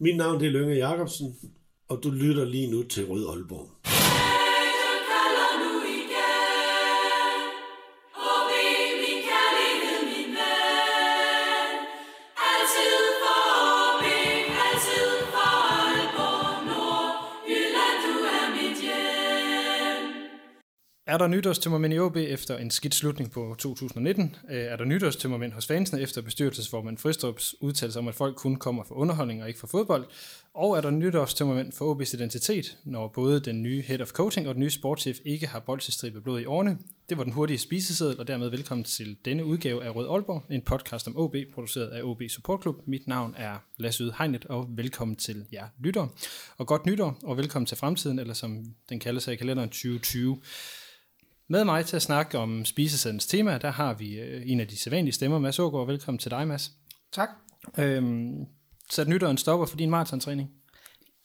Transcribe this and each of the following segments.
Mit navn det er Lønge Jacobsen, og du lytter lige nu til Rød Aalborg. Er der nytårstømmermænd i OB efter en skidt slutning på 2019? Øh, er der nytårstømmermænd hos fansene efter bestyrelsesformand Fristrups udtalelse om, at folk kun kommer for underholdning og ikke for fodbold? Og er der nytårstømmermænd for OB's identitet, når både den nye head of coaching og den nye sportschef ikke har boldsestribe blod i årene? Det var den hurtige spiseseddel, og dermed velkommen til denne udgave af Rød Aalborg, en podcast om OB, produceret af OB Support Club. Mit navn er Lasse Yde Hegnet, og velkommen til jer lytter. Og godt nytår, og velkommen til fremtiden, eller som den kaldes her i kalenderen 2020. Med mig til at snakke om spisesedens tema, der har vi øh, en af de sædvanlige stemmer, Mads Ågaard. Velkommen til dig, Mads. Tak. Øhm, sat nytåret en stopper for din maratontræning.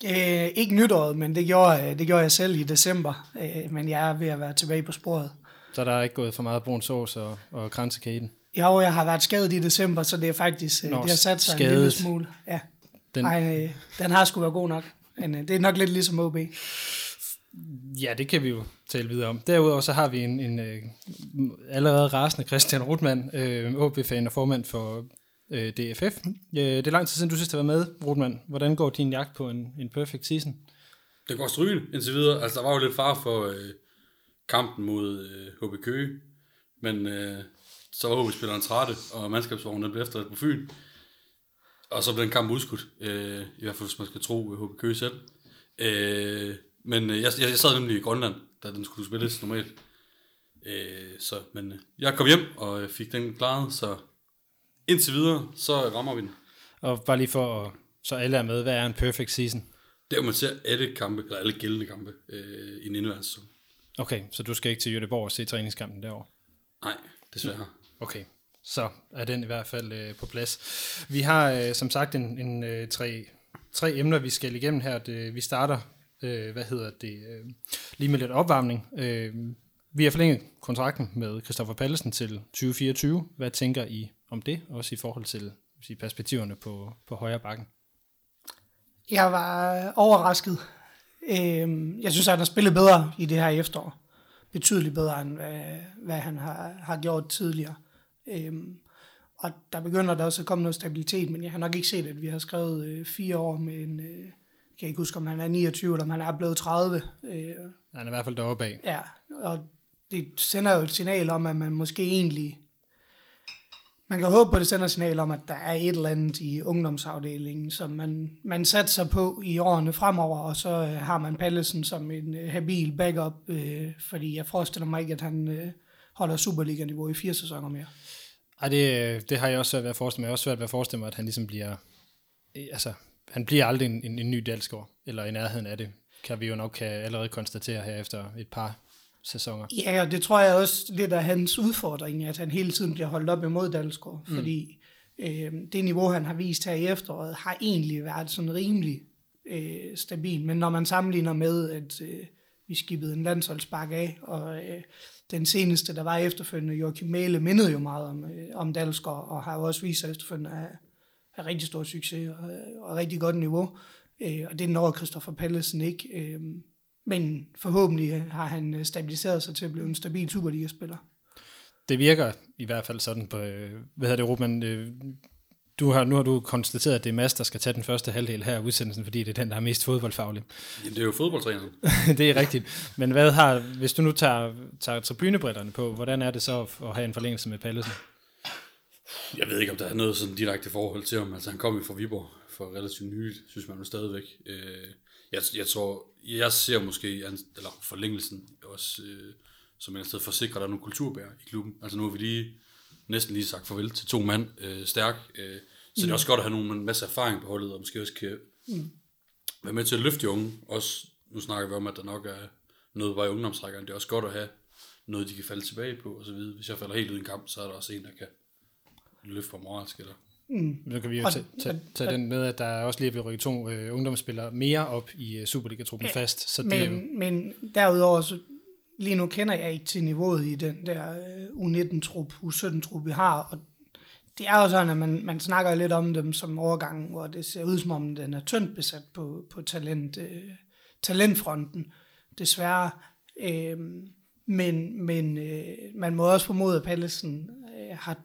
Øh, ikke nytåret, men det gjorde, øh, det gjorde jeg selv i december. Øh, men jeg er ved at være tilbage på sporet. Så der er ikke gået for meget brun sovs og, og kransekæden. Jo, jeg har været skadet i december, så det er faktisk, øh, Nå, det har sat sig skadet. en lille smule. Ja. Den... Ej, øh, den har sgu været god nok. Men øh, det er nok lidt ligesom OB ja, det kan vi jo tale videre om. Derudover så har vi en, en øh, allerede rasende Christian Rutmann, øh, OB-fan og formand for øh, DFF. Øh, det er lang tid siden, du sidst har været med, Rutmann. Hvordan går din jagt på en, en perfect season? Det går strygen indtil videre. Altså, der var jo lidt far for øh, kampen mod øh, HB Køge, men øh, så var HB-spilleren trætte, og mandskabsvognen blev efter på Fyn. Og så blev den kamp udskudt, øh, i hvert fald hvis man skal tro øh, HB Køge selv. Øh, men øh, jeg, jeg, jeg sad nemlig i Grønland, da den skulle spilles normalt. Øh, så, men øh, jeg kom hjem og øh, fik den klaret, så indtil videre, så rammer vi den. Og bare lige for, så alle er med, hvad er en perfect season? Der hvor man ser alle kampe, eller alle gældende kampe øh, i en indværende sæson. Okay, så du skal ikke til Göteborg og se træningskampen derovre? Nej, desværre. Okay, så er den i hvert fald øh, på plads. Vi har øh, som sagt en, en øh, tre, tre emner, vi skal igennem her. Det, vi starter, øh, hvad hedder det, øh, lige med lidt opvarmning. Øh, vi har forlænget kontrakten med Christoffer Pallesen til 2024. Hvad tænker I om det, også i forhold til sige, perspektiverne på, på højre bakken? Jeg var overrasket. Øh, jeg synes, at han har spillet bedre i det her efterår. Betydeligt bedre, end hvad, hvad han har, har gjort tidligere. Øh, og der begynder der også at komme noget stabilitet, men jeg har nok ikke set, at vi har skrevet øh, fire år med en... Øh, jeg kan ikke huske, om han er 29, eller om han er blevet 30. Øh, Han er i hvert fald deroppe bag. Ja, og det sender jo et signal om, at man måske egentlig... Man kan håbe på, at det sender et signal om, at der er et eller andet i ungdomsafdelingen, som man, man satser på i årene fremover, og så øh, har man Pallesen som en øh, habil backup, øh, fordi jeg forestiller mig ikke, at han øh, holder Superliga-niveau i fire sæsoner mere. Ej, det, det har jeg også svært ved at forestille mig. Jeg har også svært ved at forestille mig, at han ligesom bliver... eh, Altså, han bliver aldrig en, en, en ny Dalsgaard, eller i nærheden af det, kan vi jo nok kan allerede konstatere her efter et par sæsoner. Ja, og det tror jeg også lidt af hans udfordring, at han hele tiden bliver holdt op imod Dalsgaard, mm. fordi øh, det niveau, han har vist her i efteråret, har egentlig været sådan rimelig øh, stabil, men når man sammenligner med, at øh, vi skibbede en landsholdsbak af, og øh, den seneste, der var efterfølgende, Joachim Mæle, mindede jo meget om, øh, om Dalsgaard, og har jo også vist sig efterfølgende at have rigtig stor succes og, og rigtig godt niveau, øh, og det når Christoffer Pallesen ikke, øh, men forhåbentlig har han øh, stabiliseret sig til at blive en stabil Superliga-spiller. Det virker i hvert fald sådan på, øh, hvad hedder det, Ruben, øh, du har, nu har du konstateret, at det er Mads, der skal tage den første halvdel her af udsendelsen, fordi det er den, der er mest fodboldfaglig. Jamen, det er jo fodboldtræneren. det er rigtigt. Men hvad har, hvis du nu tager, tager tribunebrillerne på, hvordan er det så at have en forlængelse med Pallesen? Jeg ved ikke, om der er noget sådan direkte forhold til ham. Altså, han kom jo fra Viborg for relativt nyligt, synes man jo stadigvæk. Øh, jeg, jeg tror, jeg ser måske, eller forlængelsen også, øh, som en sted for at sikre, der er nogle kulturbærer i klubben. Altså nu har vi lige næsten lige sagt farvel til to mand øh, stærk. Øh, så det er også godt at have nogle en masse erfaring på holdet, og måske også kan være med til at løfte de unge. Også, nu snakker vi om, at der nok er noget var i ungdomsrækkerne. Det er også godt at have noget, de kan falde tilbage på, og så videre. Hvis jeg falder helt ud i en kamp, så er der også en, der kan løfte for moralsk, eller Så kan vi jo Og- tage, tage, tage den med, at der er også lige ved rykke to øh, ungdomsspillere mere op i øh, Superliga-truppen Ja, fast. Så det er jo, Men, men derudover, så lige nu kender jeg ikke til niveauet i den der øh, U19-trup, U17-trup, vi har, og det er jo sådan, at man, man snakker lidt om dem som overgang, hvor det ser ud som om, den er tyndt besat på, på talent, øh, talentfronten, desværre. Øh, men men øh, man må også formode, at Pallesen øh, har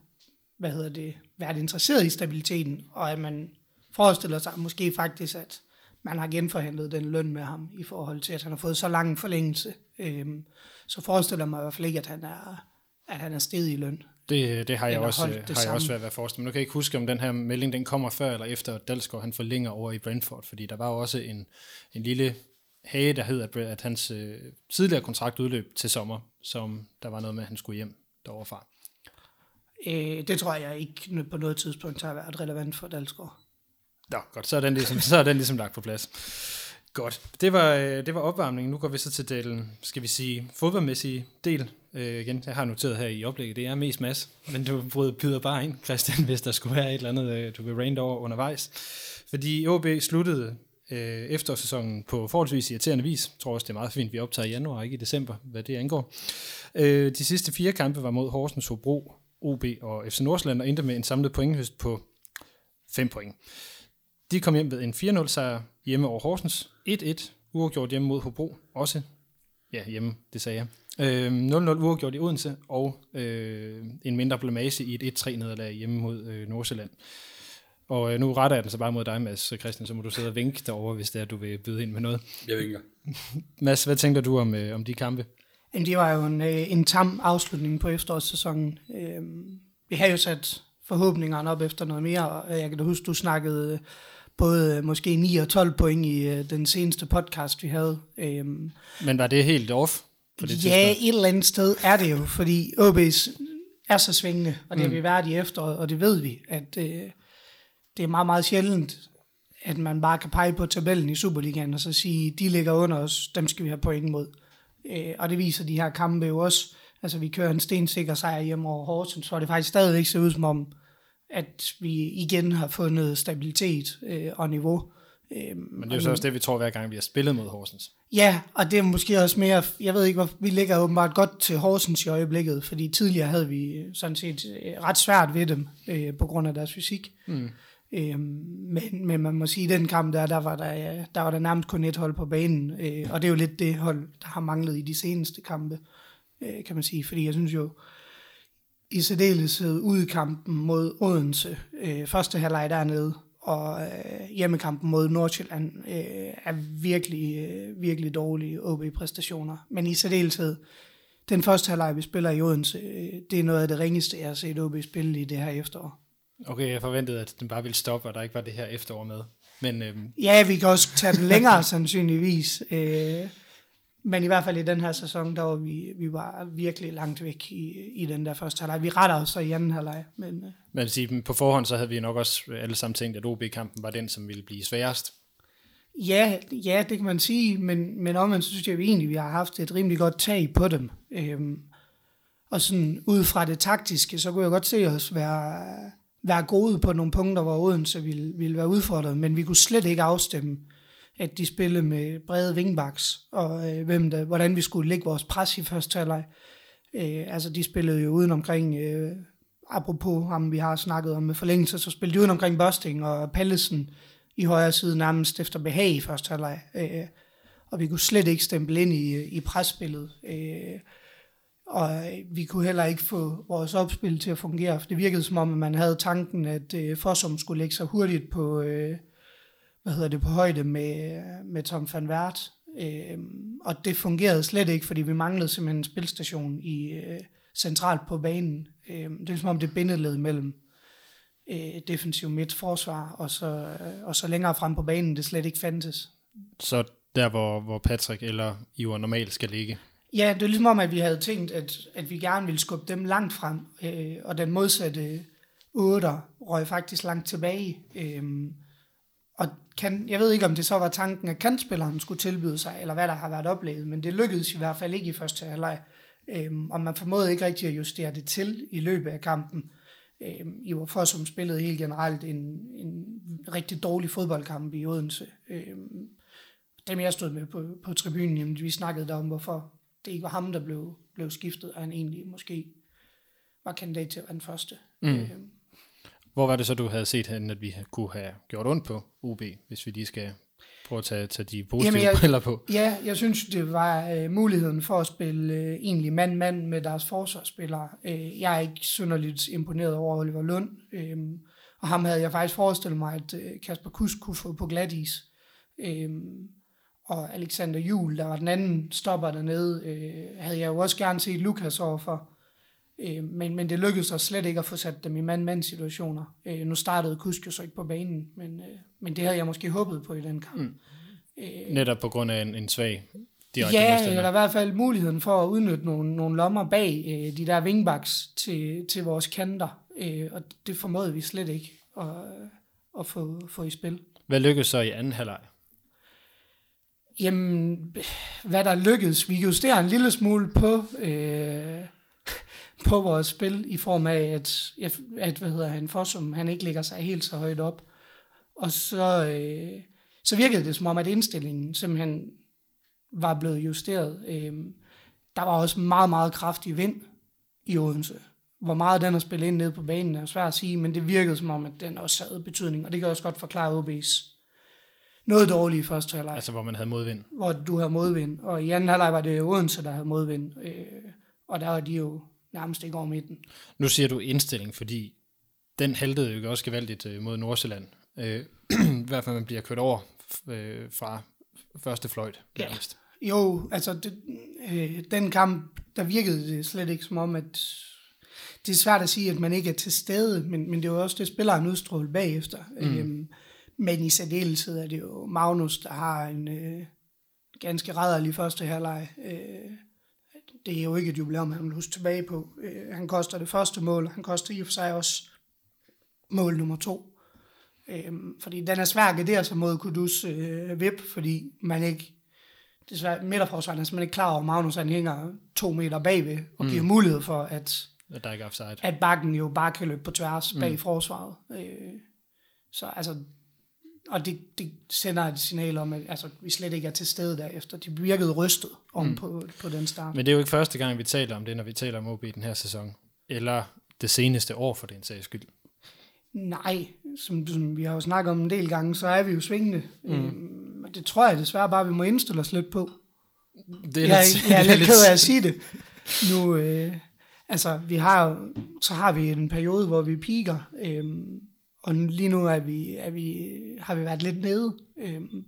hvad hedder det, været interesseret i stabiliteten, og at man forestiller sig måske faktisk, at man har genforhandlet den løn med ham i forhold til, at han har fået så lang forlængelse. Øhm, så forestiller mig i hvert fald ikke, at han er, at han er sted i løn. Det, det har jeg også, holdt har jeg samme. også været ved at forestille mig. Nu kan jeg ikke huske, om den her melding den kommer før eller efter, at Dalsgaard han forlænger over i Brentford, fordi der var jo også en, en lille hage, der hed, at, at hans øh, tidligere kontrakt udløb til sommer, som der var noget med, at han skulle hjem derovre fra. Øh, det tror jeg ikke på noget tidspunkt har været relevant for Dalsgaard. Nå, godt, så er den ligesom, så er den ligesom lagt på plads. Godt, det var, øh, det var opvarmningen. Nu går vi så til den, skal vi sige, fodboldmæssige del. Øh, igen, jeg har noteret her i oplægget, det er mest mass, men du byder bare ind, Christian, hvis der skulle være et eller andet, øh, du vil rant over undervejs. Fordi OB sluttede øh, efterårssæsonen på forholdsvis irriterende vis. Jeg tror også, det er meget fint, vi optager i januar, ikke i december, hvad det angår. Øh, de sidste fire kampe var mod Horsens, Hobro, OB og FC Nordsjælland, og endte med en samlet pointhøst på 5 point. De kom hjem ved en 4-0 sejr hjemme over Horsens, 1-1 uafgjort hjemme mod Hobro, også ja, hjemme, det sagde jeg. Øh, 0-0 uafgjort i Odense, og øh, en mindre blamage i et 1-3 nederlag hjemme mod øh, Nordsjælland. Og øh, nu retter jeg den så bare mod dig, Mads Christian, så må du sidde og vinke derovre, hvis det er, du vil byde ind med noget. Jeg vinker. Mads, hvad tænker du om, øh, om de kampe? Jamen, det var jo en, øh, en tam afslutning på efterårssæsonen. Øh, vi har jo sat forhåbningerne op efter noget mere, og jeg kan da huske, du snakkede øh, både øh, måske 9 og 12 point i den seneste podcast, vi havde. Øh, Men var det helt off på det ja, tidspunkt? et eller andet sted er det jo, fordi OB's er så svingende, og det har vi været i efteråret, og det ved vi, at øh, det er meget, meget sjældent, at man bare kan pege på tabellen i Superligaen, og så sige, de ligger under os, dem skal vi have point mod. Øh, og det viser de her kampe jo også. Altså, vi kører en stensikker sejr hjemme over Horsens, så det faktisk stadigvæk ser ud som om, at vi igen har fundet stabilitet øh, og niveau. Øh, Men det er jo så også det, vi tror, hver gang vi har spillet mod Horsens. Ja, og det er måske også mere, jeg ved ikke, hvor, vi ligger åbenbart godt til Horsens i øjeblikket, fordi tidligere havde vi sådan set øh, ret svært ved dem, øh, på grund af deres fysik. Mm. Øh, men, men man må sige, at i den kamp der, der var der, ja, der var der nærmest kun et hold på banen, øh, og det er jo lidt det hold, der har manglet i de seneste kampe, øh, kan man sige, fordi jeg synes jo, i særdeleshed ud i kampen mod Odense, øh, første halvleg dernede, og øh, hjemmekampen mod Nordsjælland øh, er virkelig, øh, virkelig dårlige OB-præstationer. Men i særdeleshed, den første halvleg, vi spiller i Odense, øh, det er noget af det ringeste, jeg har set OB spille i det her efterår. Okay, jeg forventede, at den bare ville stoppe, og der ikke var det her efterår med. Men øhm, Ja, vi kan også tage den længere sandsynligvis. Øh, men i hvert fald i den her sæson, der var vi, vi var virkelig langt væk i, i den der første halvleg. Vi retter os så i anden halvleg, men øh, vil sige, på forhånd, så havde vi nok også alle sammen tænkt, at OB-kampen var den, som ville blive sværest. Ja, ja, det kan man sige, men, men omvendt så synes jeg vi egentlig, vi har haft et rimelig godt tag på dem. Øhm, og sådan ud fra det taktiske, så kunne jeg godt se os være, være gode på nogle punkter, hvor Odense ville, ville være udfordret, men vi kunne slet ikke afstemme, at de spillede med brede wingbacks, og øh, hvem der, hvordan vi skulle lægge vores pres i første halvleg. Øh, altså, de spillede jo uden omkring, øh, apropos ham, vi har snakket om med forlængelse, så spillede de uden omkring Busting og Pallesen i højre side nærmest efter behag i første halvleg. Øh, og vi kunne slet ikke stemple ind i, øh, i presspillet. Øh, og øh, vi kunne heller ikke få vores opspil til at fungere, for det virkede som om, at man havde tanken, at øh, Fossum skulle lægge sig hurtigt på, øh, hvad hedder det, på højde med, øh, med Tom van Wert. Øh, og det fungerede slet ikke, fordi vi manglede simpelthen en spilstation i, øh, centralt på banen. Øh, det er som om det bindeled mellem øh, defensiv midt forsvar, og så, øh, og så længere frem på banen, det slet ikke fandtes. Så der, hvor, hvor Patrick eller Ivar normalt skal ligge. Ja, det er ligesom om, at vi havde tænkt, at, at vi gerne ville skubbe dem langt frem, øh, og den modsatte otter røg faktisk langt tilbage. Øh, og kan, jeg ved ikke, om det så var tanken, at kantspilleren skulle tilbyde sig, eller hvad der har været oplevet, men det lykkedes i hvert fald ikke i første halvleg. Øh, og man formåede ikke rigtig at justere det til i løbet af kampen. Øh, I var for som spillede helt generelt en, en rigtig dårlig fodboldkamp i Odense. Øh, dem jeg stod med på, på tribunen, jamen, vi snakkede der om, hvorfor det ikke var ham, der blev, blev skiftet, og han egentlig måske var kandidat til at være den første. Mm. Øh, Hvor var det så, du havde set henne, at vi kunne have gjort ondt på UB, hvis vi lige skal prøve at tage, tage de positive Jamen, jeg- briller på? Ja, jeg synes, det var øh, muligheden for at spille øh, egentlig mand-mand med deres forsvarsspillere. Øh, jeg er ikke synderligt imponeret over Oliver Lund, øh, og ham havde jeg faktisk forestillet mig, at øh, Kasper Kusk kunne få på glat is. Øh, og Alexander Juhl, der var den anden stopper dernede, øh, havde jeg jo også gerne set Lukas overfor. Øh, men, men det lykkedes os slet ikke at få sat dem i mand-mand situationer. Øh, nu startede Kusk jo så ikke på banen, men, øh, men det havde jeg måske håbet på i den kamp. Mm. Netop på grund af en, en svag direkte Ja, modstander. eller i hvert fald muligheden for at udnytte nogle, nogle lommer bag øh, de der wingbacks til, til vores kanter. Øh, og det formåede vi slet ikke at, at få, få i spil. Hvad lykkedes så i anden halvleg? Jamen, hvad der lykkedes, vi justerer en lille smule på, øh, på vores spil, i form af, at, at hvad hedder han, Fossum, han ikke ligger sig helt så højt op. Og så, øh, så virkede det som om, at indstillingen simpelthen var blevet justeret. Øh, der var også meget, meget kraftig vind i Odense. Hvor meget den har spillet ind ned på banen er svært at sige, men det virkede som om, at den også havde betydning, og det kan også godt forklare OB's noget dårlige første halvleg Altså, hvor man havde modvind. hvor du havde modvind. Og i anden halvleg var det Odense, der havde modvind. Øh, og der var de jo nærmest ikke over midten. Nu siger du indstilling, fordi den haltede jo også gevaldigt øh, mod Nordsjælland. Øh, I hvert fald, man bliver kørt over øh, fra første fløjt. Ja. nærmest. Jo, altså det, øh, den kamp, der virkede det slet ikke som om, at det er svært at sige, at man ikke er til stede, men, men det var også det, spilleren udstrålede bagefter. Mm. Øhm, men i særdeleshed er det jo Magnus, der har en øh, ganske rædderlig første halvleg. Øh, det er jo ikke et jubilæum, han vil huske tilbage på. Øh, han koster det første mål, han koster i og for sig også mål nummer to. Øhm, fordi den er svær at gardere sig mod Kudus øh, vip, fordi man ikke desværre midterforsvaren er simpelthen ikke klar over, at Magnus han hænger to meter bagved, og giver mulighed for, at, At der ikke offside. at bakken jo bare kan løbe på tværs bag forsvaret. Øh, så altså, og det, det sender et signal om, at altså, vi slet ikke er til stede derefter. De virkede rystet om mm. på, på den start. Men det er jo ikke første gang, vi taler om det, når vi taler om OB den her sæson. Eller det seneste år, for den sags skyld. Nej, som, som vi har jo snakket om en del gange, så er vi jo svingende. Mm. Øhm, det tror jeg desværre bare, vi må indstille os lidt på. Det er jeg, lidt, jeg er det lidt ked af at sige det. Nu, øh, altså, vi har så har vi en periode, hvor vi piker, øhm, og lige nu er vi, er vi, har vi været lidt nede. Øhm,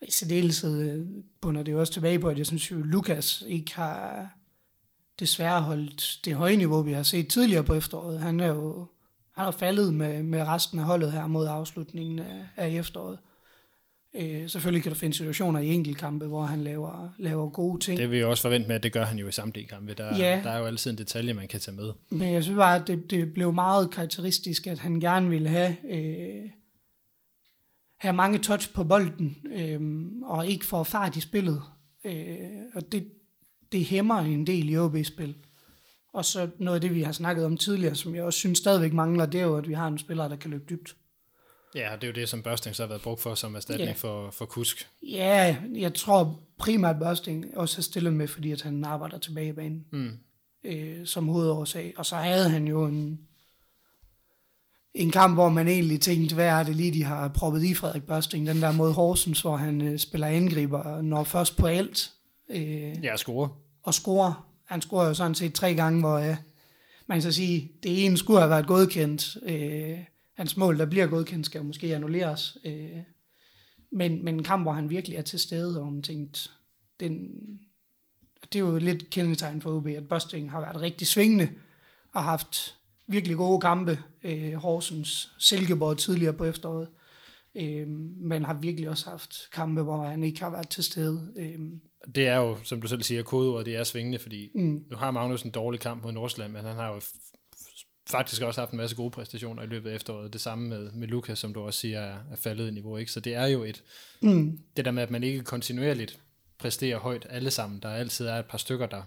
og i særdeleshed øh, bunder det jo også tilbage på, at jeg synes jo, Lukas ikke har desværre holdt det høje niveau, vi har set tidligere på efteråret. Han er jo han er faldet med, med resten af holdet her mod afslutningen af, af efteråret. Øh, selvfølgelig kan der finde situationer i enkeltkampe, hvor han laver, laver gode ting. Det vil jeg også forvente med, at det gør han jo i samtlige kampe. Der, Ja. der er jo altid en detalje, man kan tage med. Men jeg synes bare, at det, det blev meget karakteristisk, at han gerne ville have, øh, have mange touch på bolden, øh, og ikke få fart i spillet. Øh, og det, det hæmmer en del i OB-spil. Og så noget af det, vi har snakket om tidligere, som jeg også synes stadigvæk mangler, det er jo, at vi har en spiller, der kan løbe dybt. Ja, det er jo det, som Børsting så har været brugt for som erstatning Ja. for, for Kusk. Ja, jeg tror primært Børsting også har stillet med, fordi at han arbejder tilbage i banen Mm. øh, som hovedårsag. Og så havde han jo en, en kamp, hvor man egentlig tænkte, hvad er det lige, de har proppet i Frederik Børsting, den der mod Horsens, hvor han øh, spiller angriber og når først på alt øh, Ja, score. og scorer. Han scorer jo sådan set tre gange, hvor øh, man kan så sige, det ene skulle have været godkendt. Øh, hans mål, der bliver godkendt, skal måske annulleres. Øh, men, men en kamp, hvor han virkelig er til stede, og man tænkte, den, det er jo lidt kendetegn for OB, at Bosting har været rigtig svingende, og haft virkelig gode kampe. Øh, Horsens, Silkeborg tidligere på efteråret. Øh, men har virkelig også haft kampe, hvor han ikke har været til stede. Øh, Det er jo, som du selv siger, kodeordet, det er svingende, fordi mm, nu har Magnus en dårlig kamp mod Nordsjælland, men han har jo faktisk også haft en masse gode præstationer i løbet af efteråret. Det samme med, med Lukas, som du også siger, er, er faldet i niveau. Ikke? Så det er jo et, mm, det der med, at man ikke kontinuerligt præsterer højt alle sammen. Der altid er et par stykker, der,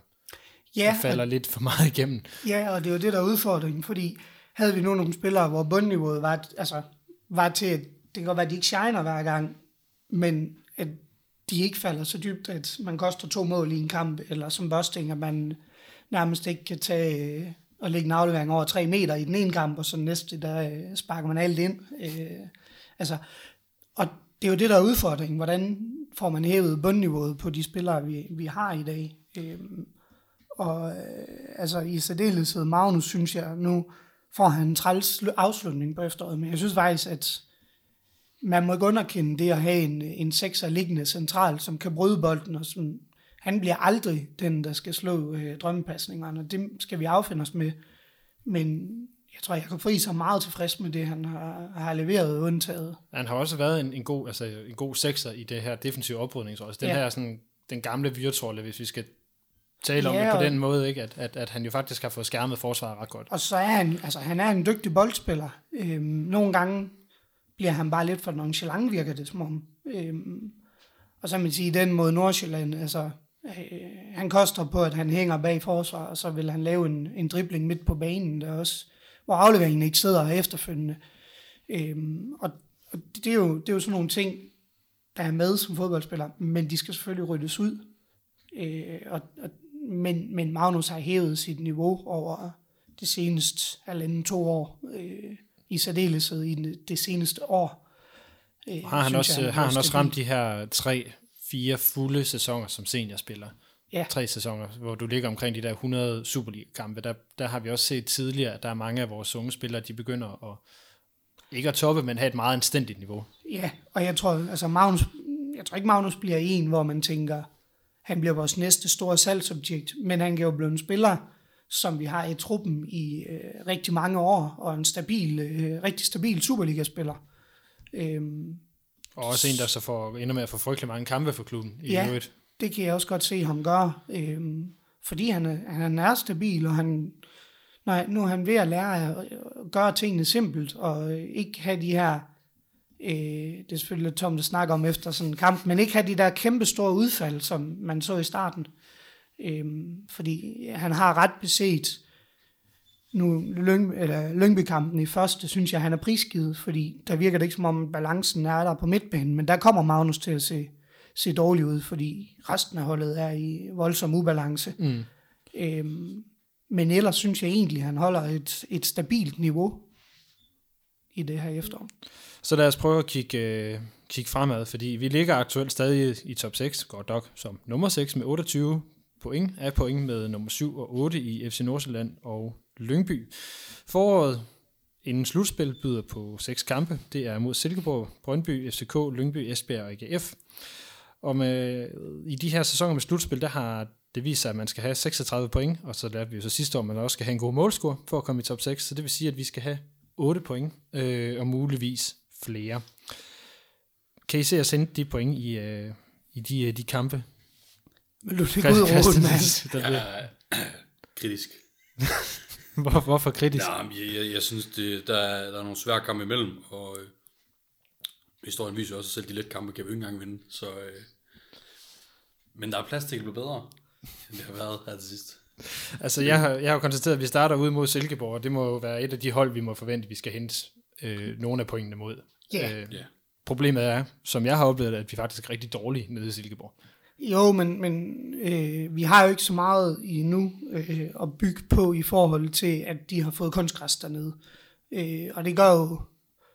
ja, der falder lidt for meget igennem. Ja, og det er jo det, der er udfordringen, fordi havde vi nu nogle spillere, hvor bundniveauet var, altså, var til, at det kan godt være, at de ikke shiner hver gang, men at de ikke falder så dybt, at man koster to mål i en kamp, eller som Bosting, at man nærmest ikke kan tage, at lægge en aflevering over 3 meter i den ene kamp, og så næste, der øh, sparker man alt ind. Øh, altså, og det er jo det, der er udfordringen. Hvordan får man hævet bundniveauet på de spillere, vi, vi har i dag? Øh, og øh, altså i særdeleshed Magnus, synes jeg, nu får han en træls afslutning på efteråret, men jeg synes faktisk, at man må ikke underkende det at have en, en sekser liggende central, som kan bryde bolden, og som, han bliver aldrig den, der skal slå øh, drømmepasningerne. Det skal vi affinde os med. Men jeg tror, jeg kan fri så meget tilfreds med det, han har, har leveret undtaget. Han har også været en, en, god, altså, en god sekser i det her defensive oprydningsråd. Den ja. her sådan, den gamle virtuelle, hvis vi skal tale om ja, det på den måde, ikke? At, at, at han jo faktisk har fået skærmet forsvaret ret godt. Og så er han, altså, han er en dygtig boldspiller. Øhm, nogle gange bliver han bare lidt for nonchalant, virker det som om. Øhm, og så kan man sige, den mod Nordsjælland, altså, øh, han koster på, at han hænger bag forsvar, og så vil han lave en, en dribling midt på banen, der også, hvor afleveringen ikke sidder efterfølgende. Øhm, og, og det, er jo, det er jo sådan nogle ting, der er med som fodboldspiller, men de skal selvfølgelig ryddes ud. Øh, og, og, men, men Magnus har hævet sit niveau over det seneste halvanden to år. Øh, i særdeleshed i det seneste år. Øh, har han også, jeg, har han også ramt de her tre, fire fulde sæsoner som seniorspiller? Ja. Tre sæsoner, hvor du ligger omkring de der 100 Superliga-kampe. Der, der har vi også set tidligere, at der er mange af vores unge spillere, de begynder at ikke at toppe, men have et meget anstændigt niveau. Ja, og jeg tror, altså Magnus, jeg tror ikke, Magnus bliver en, hvor man tænker, han bliver vores næste store salgsobjekt, men han kan jo blive en spiller, som vi har i truppen i øh, rigtig mange år, og en stabil, øh, rigtig stabil Superliga-spiller. Øhm, og også en, der så får, ender med at få frygtelig mange kampe for klubben i ja, øvrigt. det kan jeg også godt se ham gøre, øhm, fordi han er, han er stabil, og han, nej, nu er han ved at lære at gøre tingene simpelt, og ikke have de her, øh, det er selvfølgelig Tom, der snakker om efter sådan en kamp, men ikke have de der kæmpe store udfald, som man så i starten. Øhm, fordi han har ret beset nu Lyng, eller Lyngby-kampen i første, synes jeg, han er prisgivet, fordi der virker det ikke som om balancen er der på midtbanen, men der kommer Magnus til at se, se dårligt ud, fordi resten af holdet er i voldsom ubalance. Mm. Øhm, men ellers synes jeg egentlig, at han holder et, et stabilt niveau i det her efterår. Så lad os prøve at kigge, øh, kigge fremad, fordi vi ligger aktuelt stadig i top 6, godt nok som nummer 6 med 28 point, er point med nummer 7 og 8 i FC Nordsjælland og Lyngby. Foråret inden slutspil byder på seks kampe. Det er mod Silkeborg, Brøndby, FCK, Lyngby, Esbjerg og AGF. Og med, i de her sæsoner med slutspil, der har det vist sig, at man skal have 36 point, og så lærte vi jo så sidste år, at man også skal have en god målscore for at komme i top 6, så det vil sige, at vi skal have 8 point, øh, og muligvis flere. Kan I se at sende de point i, øh, i de, øh, de kampe, men du er ikke ud råden, mand. Ja, kritisk. Hvor, hvorfor kritisk? Ja, jeg, jeg, jeg synes, det, der, er, der er nogle svære kampe imellem, og øh, historien viser også, at selv de lette kampe kan vi ikke engang vinde. Så, øh, men der er plads til at blive bedre, end det har været her til sidst. Altså, jeg har, jeg har jo konstateret, at vi starter ud mod Silkeborg, og det må jo være et af de hold, vi må forvente, at vi skal hente øh, nogle af pointene mod. Yeah. Øh, yeah. Problemet er, som jeg har oplevet, at vi faktisk er rigtig dårlige nede i Silkeborg. Jo, men, men øh, vi har jo ikke så meget endnu øh, at bygge på i forhold til, at de har fået kunstgræs dernede. Øh, og det gør jo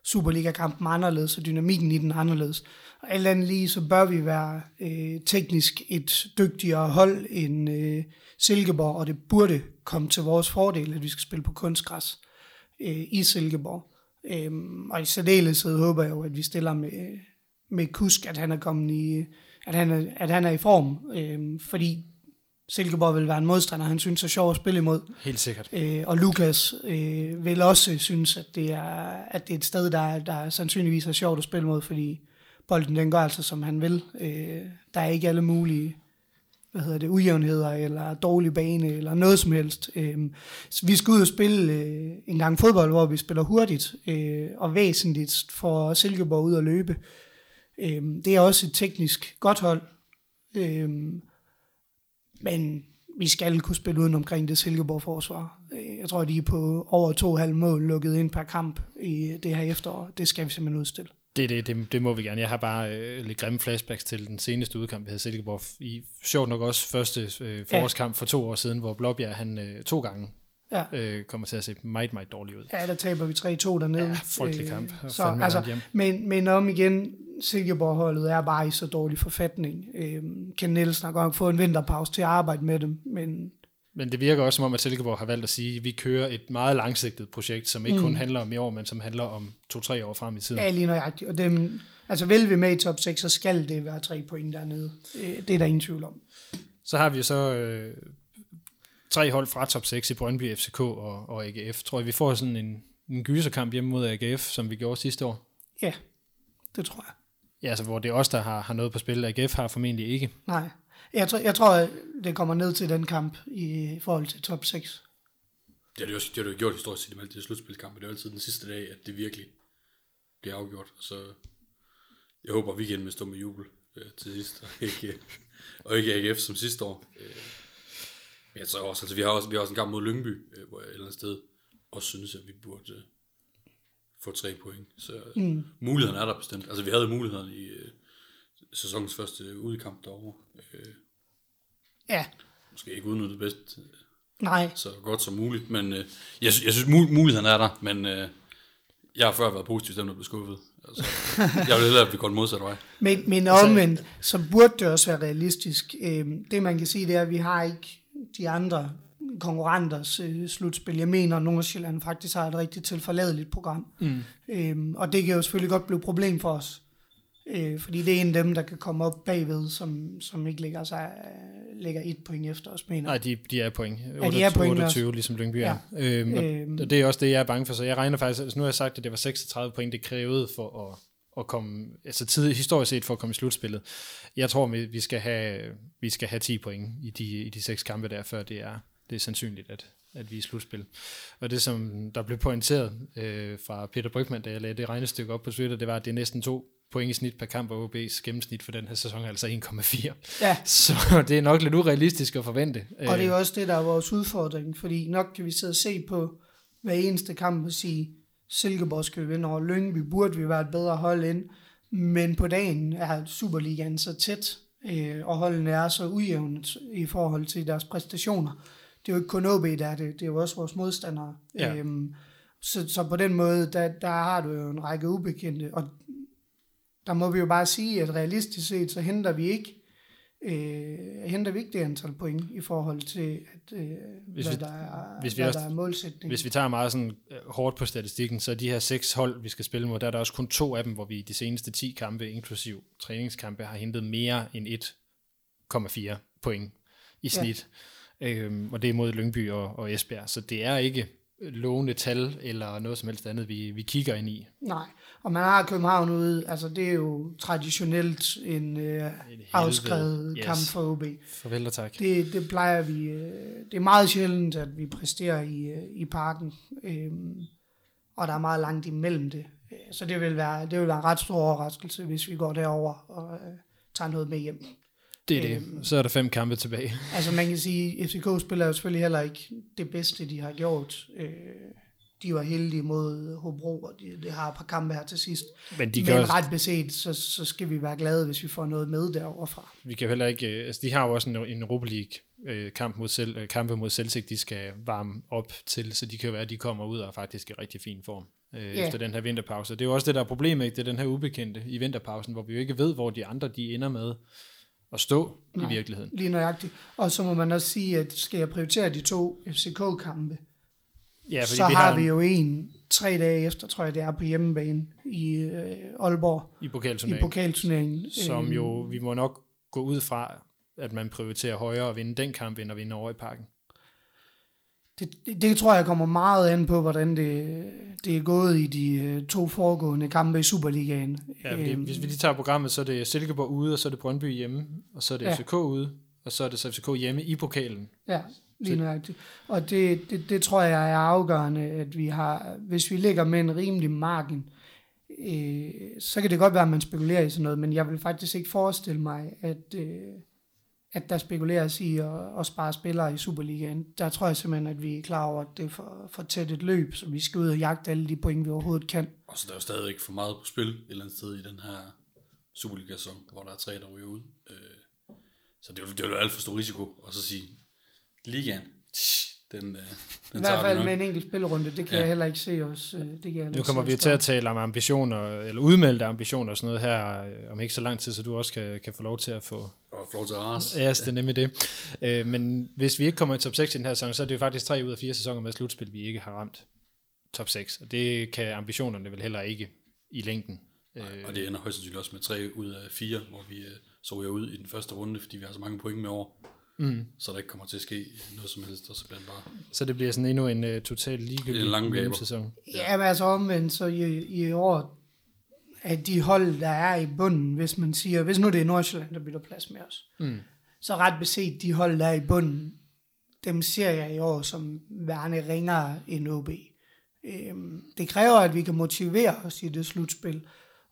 Superliga-kampen anderledes, og dynamikken i den anderledes. Og alt andet lige, så bør vi være øh, teknisk et dygtigere hold end øh, Silkeborg, og det burde komme til vores fordel, at vi skal spille på kunstgræs øh, i Silkeborg. Øh, og i særdeleshed håber jeg jo, at vi stiller med, med Kusk, at han er kommet i at han er, at han er i form, øh, fordi Silkeborg vil være en modstander, han synes er sjov at spille imod. Helt sikkert. Øh, og Lukas øh, vil også synes, at det er, at det er et sted, der, der sandsynligvis er sjovt at spille mod, fordi bolden den går altså, som han vil. Øh, der er ikke alle mulige hvad hedder det, ujævnheder, eller dårlig bane, eller noget som helst. Øh, så vi skal ud og spille øh, en gang fodbold, hvor vi spiller hurtigt, øh, og væsentligt for Silkeborg ud at løbe. Øhm, det er også et teknisk godt hold, øhm, men vi skal kunne spille uden omkring det Silkeborg forsvar. Øh, jeg tror, de er på over to halv mål lukket ind per kamp i det her efterår. Det skal vi simpelthen udstille. Det, det, det, det må vi gerne. Jeg har bare øh, lidt grimme flashbacks til den seneste udkamp, vi havde Silkeborg. I sjovt nok også første øh, forårskamp ja. for to år siden, hvor Blåbjerg han øh, to gange Ja. øh, kommer til at se meget, meget dårligt ud. Ja, der taber vi 3-2 dernede. Ja, frygtelig kamp. Og Så, altså, men, men om igen, Silkeborg-holdet er bare i så dårlig forfatning. Øhm, Ken Nielsen har godt nok fået en vinterpause til at arbejde med dem, men Men det virker også som om, at Silkeborg har valgt at sige, at vi kører et meget langsigtet projekt, som ikke mm. kun handler om i år, men som handler om to-tre år frem i tiden. er lige nøjagtigt. Og dem, altså vil vi med i top 6, så skal det være tre point dernede. Øh, Det er der ingen tvivl om. Så har vi så øh, tre hold fra top 6 i Brøndby, FCK og, og AGF. Tror jeg, vi får sådan en, en gyserkamp hjemme mod AGF, som vi gjorde sidste år. Ja, det tror jeg. Ja, altså hvor det er os, der har, har noget på spil. AGF har formentlig ikke. Nej. Jeg tror, jeg tror, det kommer ned til den kamp i forhold til top 6. Det har det jo, det har det jo gjort historisk set i alle de slutspilskampe. Det er altid den sidste dag, at det virkelig bliver afgjort. Så jeg håber, at vi igen vil stå med jubel øh, til sidst, og ikke, og ikke AGF som sidste år. Øh, jeg tror også, altså vi har også, vi har også en kamp mod Lyngby, øh, hvor jeg et eller andet sted også synes, at vi burde øh, få tre point. Så mm. muligheden er der bestemt. Altså vi havde muligheden i øh, sæsonens første udkamp derovre. Øh, Ja, måske ikke udnyttet bedst, nej. så godt som muligt. Men øh, jeg, jeg synes, mul- muligheden er der, men øh, jeg har før været positiv stemt og blevet skuffet. Altså, jeg vil hellere, at vi går den modsatte vej. Men, men omvendt, så burde det også være realistisk. Øhm, Det man kan sige, det er, at vi har ikke de andre konkurrenters øh, slutspil. Jeg mener, at Nordsjælland faktisk har et rigtig tilforladeligt program. Mm. Øhm, og det kan jo selvfølgelig godt blive et problem for os. Øh, fordi det er en af dem, der kan komme op bagved, som, som ikke ligger, sig, øh, ligger et point efter os, mener Nej, de, de er point. Ja, de er point 28, ligesom Lyngby er. Øhm, og, Øhm. og det er også det, jeg er bange for. Så jeg regner faktisk, altså nu har jeg sagt, at det var 36 point, det krævede for at, at komme, altså tid, historisk set for at komme i slutspillet. Jeg tror, vi vi skal have, vi skal have 10 point i de, i de seks kampe der, før det er, det er sandsynligt, at, at vi er i slutspil. Og det, som der blev pointeret øh, fra Peter Brygman, da jeg lagde det regnestykke op på Twitter, det var, at det er næsten to point i snit per kamp, og OB's gennemsnit for den her sæson er altså 1,4. Ja, Så det er nok lidt urealistisk at forvente. og det er jo også det, der er vores udfordring, fordi nok kan vi sidde og se på hver eneste kamp og sige, Silkeborg over Lyngby, burde vi være et bedre hold ind, men på dagen er Superligaen så tæt, øh, og holdene er så ujævnet i forhold til deres præstationer. Det er jo ikke kun OB, der er det, det er jo også vores modstandere. Ja. Øhm, så, så på den måde, der, der har du jo en række ubekendte, og der må vi jo bare sige, at realistisk set, så henter vi ikke øh, henter vi ikke det antal point i forhold til, at, øh, Hvis hvad, vi- der er, hvis vi hvad også- der er målsætning. Hvis vi tager meget sådan øh, hårdt på statistikken, så er de her seks hold, vi skal spille mod, der er der også kun to af dem, hvor vi i de seneste 10 kampe, inklusiv træningskampe, har hentet mere end 1,4 point i snit. Ja. Øhm, og det er mod Lyngby og, og Esbjerg. Så det er ikke lovende tal eller noget som helst andet, vi, vi kigger ind i. Nej, og man har København ude, altså det er jo traditionelt en øh, afskrevet Yes. kamp for OB. Farvel og tak. Det, det plejer vi, øh, det er meget sjældent, at vi præsterer i, øh, i parken, øhm, og der er meget langt imellem det. Øh, Så det vil være, det vil være en ret stor overraskelse, hvis vi går derover og øh, tager noget med hjem. Det er det. Så er der fem kampe tilbage. Altså man kan sige, FCK spiller jo selvfølgelig heller ikke det bedste, de har gjort. Øh, de var heldige mod Hobro, og de, de har et par kampe her til sidst. Men de Men også, ret beset, så, så skal vi være glade, hvis vi får noget med derovre fra. vi kan heller ikke, øh, altså de har jo også en, en Europa League øh, kamp mod selv, kampe mod Celtic, de skal varme op til, så de kan jo være, at de kommer ud og er faktisk i rigtig fin form øh, Ja. efter den her vinterpause. Det er jo også det, der er problemet, ikke? det er den her ubekendte i vinterpausen, hvor vi jo ikke ved, hvor de andre de ender med at stå Nej. i virkeligheden. Lige nøjagtigt. Og så må man også sige, at skal jeg prioritere de to FCK-kampe, Ja, så vi har vi jo en tre dage efter, tror jeg det er på hjemmebane i øh, Aalborg i i pokalturneringen, pokalturneringen. som jo, vi må nok gå ud fra, at man prioriterer højere at vinde den kamp, end at vinde over i parken. Det, det, det tror jeg kommer meget an på, hvordan det, det er gået i de øh, to foregående kampe i Superligaen. Ja, fordi, Øhm, hvis vi lige tager programmet, så er det Silkeborg ude, og så er det Brøndby hjemme, og så er det ja. FCK ude, og så er det så FCK hjemme i pokalen. Ja, lige nøjagtigt. Og det, det, det tror jeg er afgørende, at vi har, hvis vi ligger med en rimelig margin, øh, så kan det godt være, at man spekulerer i sådan noget, men jeg vil faktisk ikke forestille mig, at, øh, at der spekuleres i at, at spare spillere i Superligaen. Der tror jeg simpelthen, at vi er klar over, at det er for, for tæt et løb, så vi skal ud og jagte alle de point, vi overhovedet kan. Og så der er jo stadig ikke for meget på spil et eller andet sted i den her Superliga-sæson, hvor der er tre, der ryger ud. Øh, så det er, jo, det er jo alt for stor risiko. Og så sige, ligaen, tsh, den, øh, I den hvert tager vi fald med en enkelt spilrunde, det kan Ja. jeg heller ikke se os. øh, Det kan jeg Nu kommer vi til at tale om ambitioner, eller udmeldte ambitioner og sådan noget her, øh, om ikke så lang tid, så du også kan, kan få lov til at få... Og få lov til at rase. Ja, det er nemlig det. Øh, men hvis vi ikke kommer i top 6 i den her sæson, så er det jo faktisk tre ud af fire sæsoner med slutspil, vi ikke har ramt top 6. Og det kan ambitionerne vel heller ikke i længden. Øh, Og det ender højst sandsynligt også med tre ud af fire, hvor vi øh, så ryger ud i den første runde, fordi vi har så mange point med over. Mm. Så der ikke kommer til at ske noget som helst, og så bliver bare... Så det bliver sådan endnu en uh, total ligegyldig sæson. Ja, men altså omvendt, så i, i år, at de hold, der er i bunden, hvis man siger, hvis nu det er Nordsjælland, der bytter plads med os, Mm. så ret beset, de hold, der er i bunden, dem ser jeg i år som værende ringere end OB. Øhm, det kræver, at vi kan motivere os i det slutspil,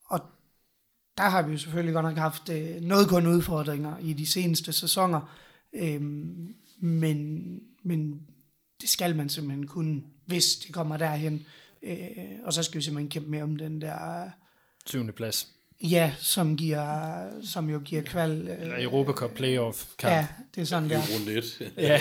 og der har vi jo selvfølgelig godt nok haft øh, noget kun udfordringer i de seneste sæsoner, øhm, men, men det skal man simpelthen kunne, hvis det kommer derhen. Øh, og så skal vi simpelthen kæmpe med om den der, Syvende plads. ja, som, giver, som jo giver kval. Øh, Europa Cup playoff kamp. ja, det er sådan er der. runde et. ja.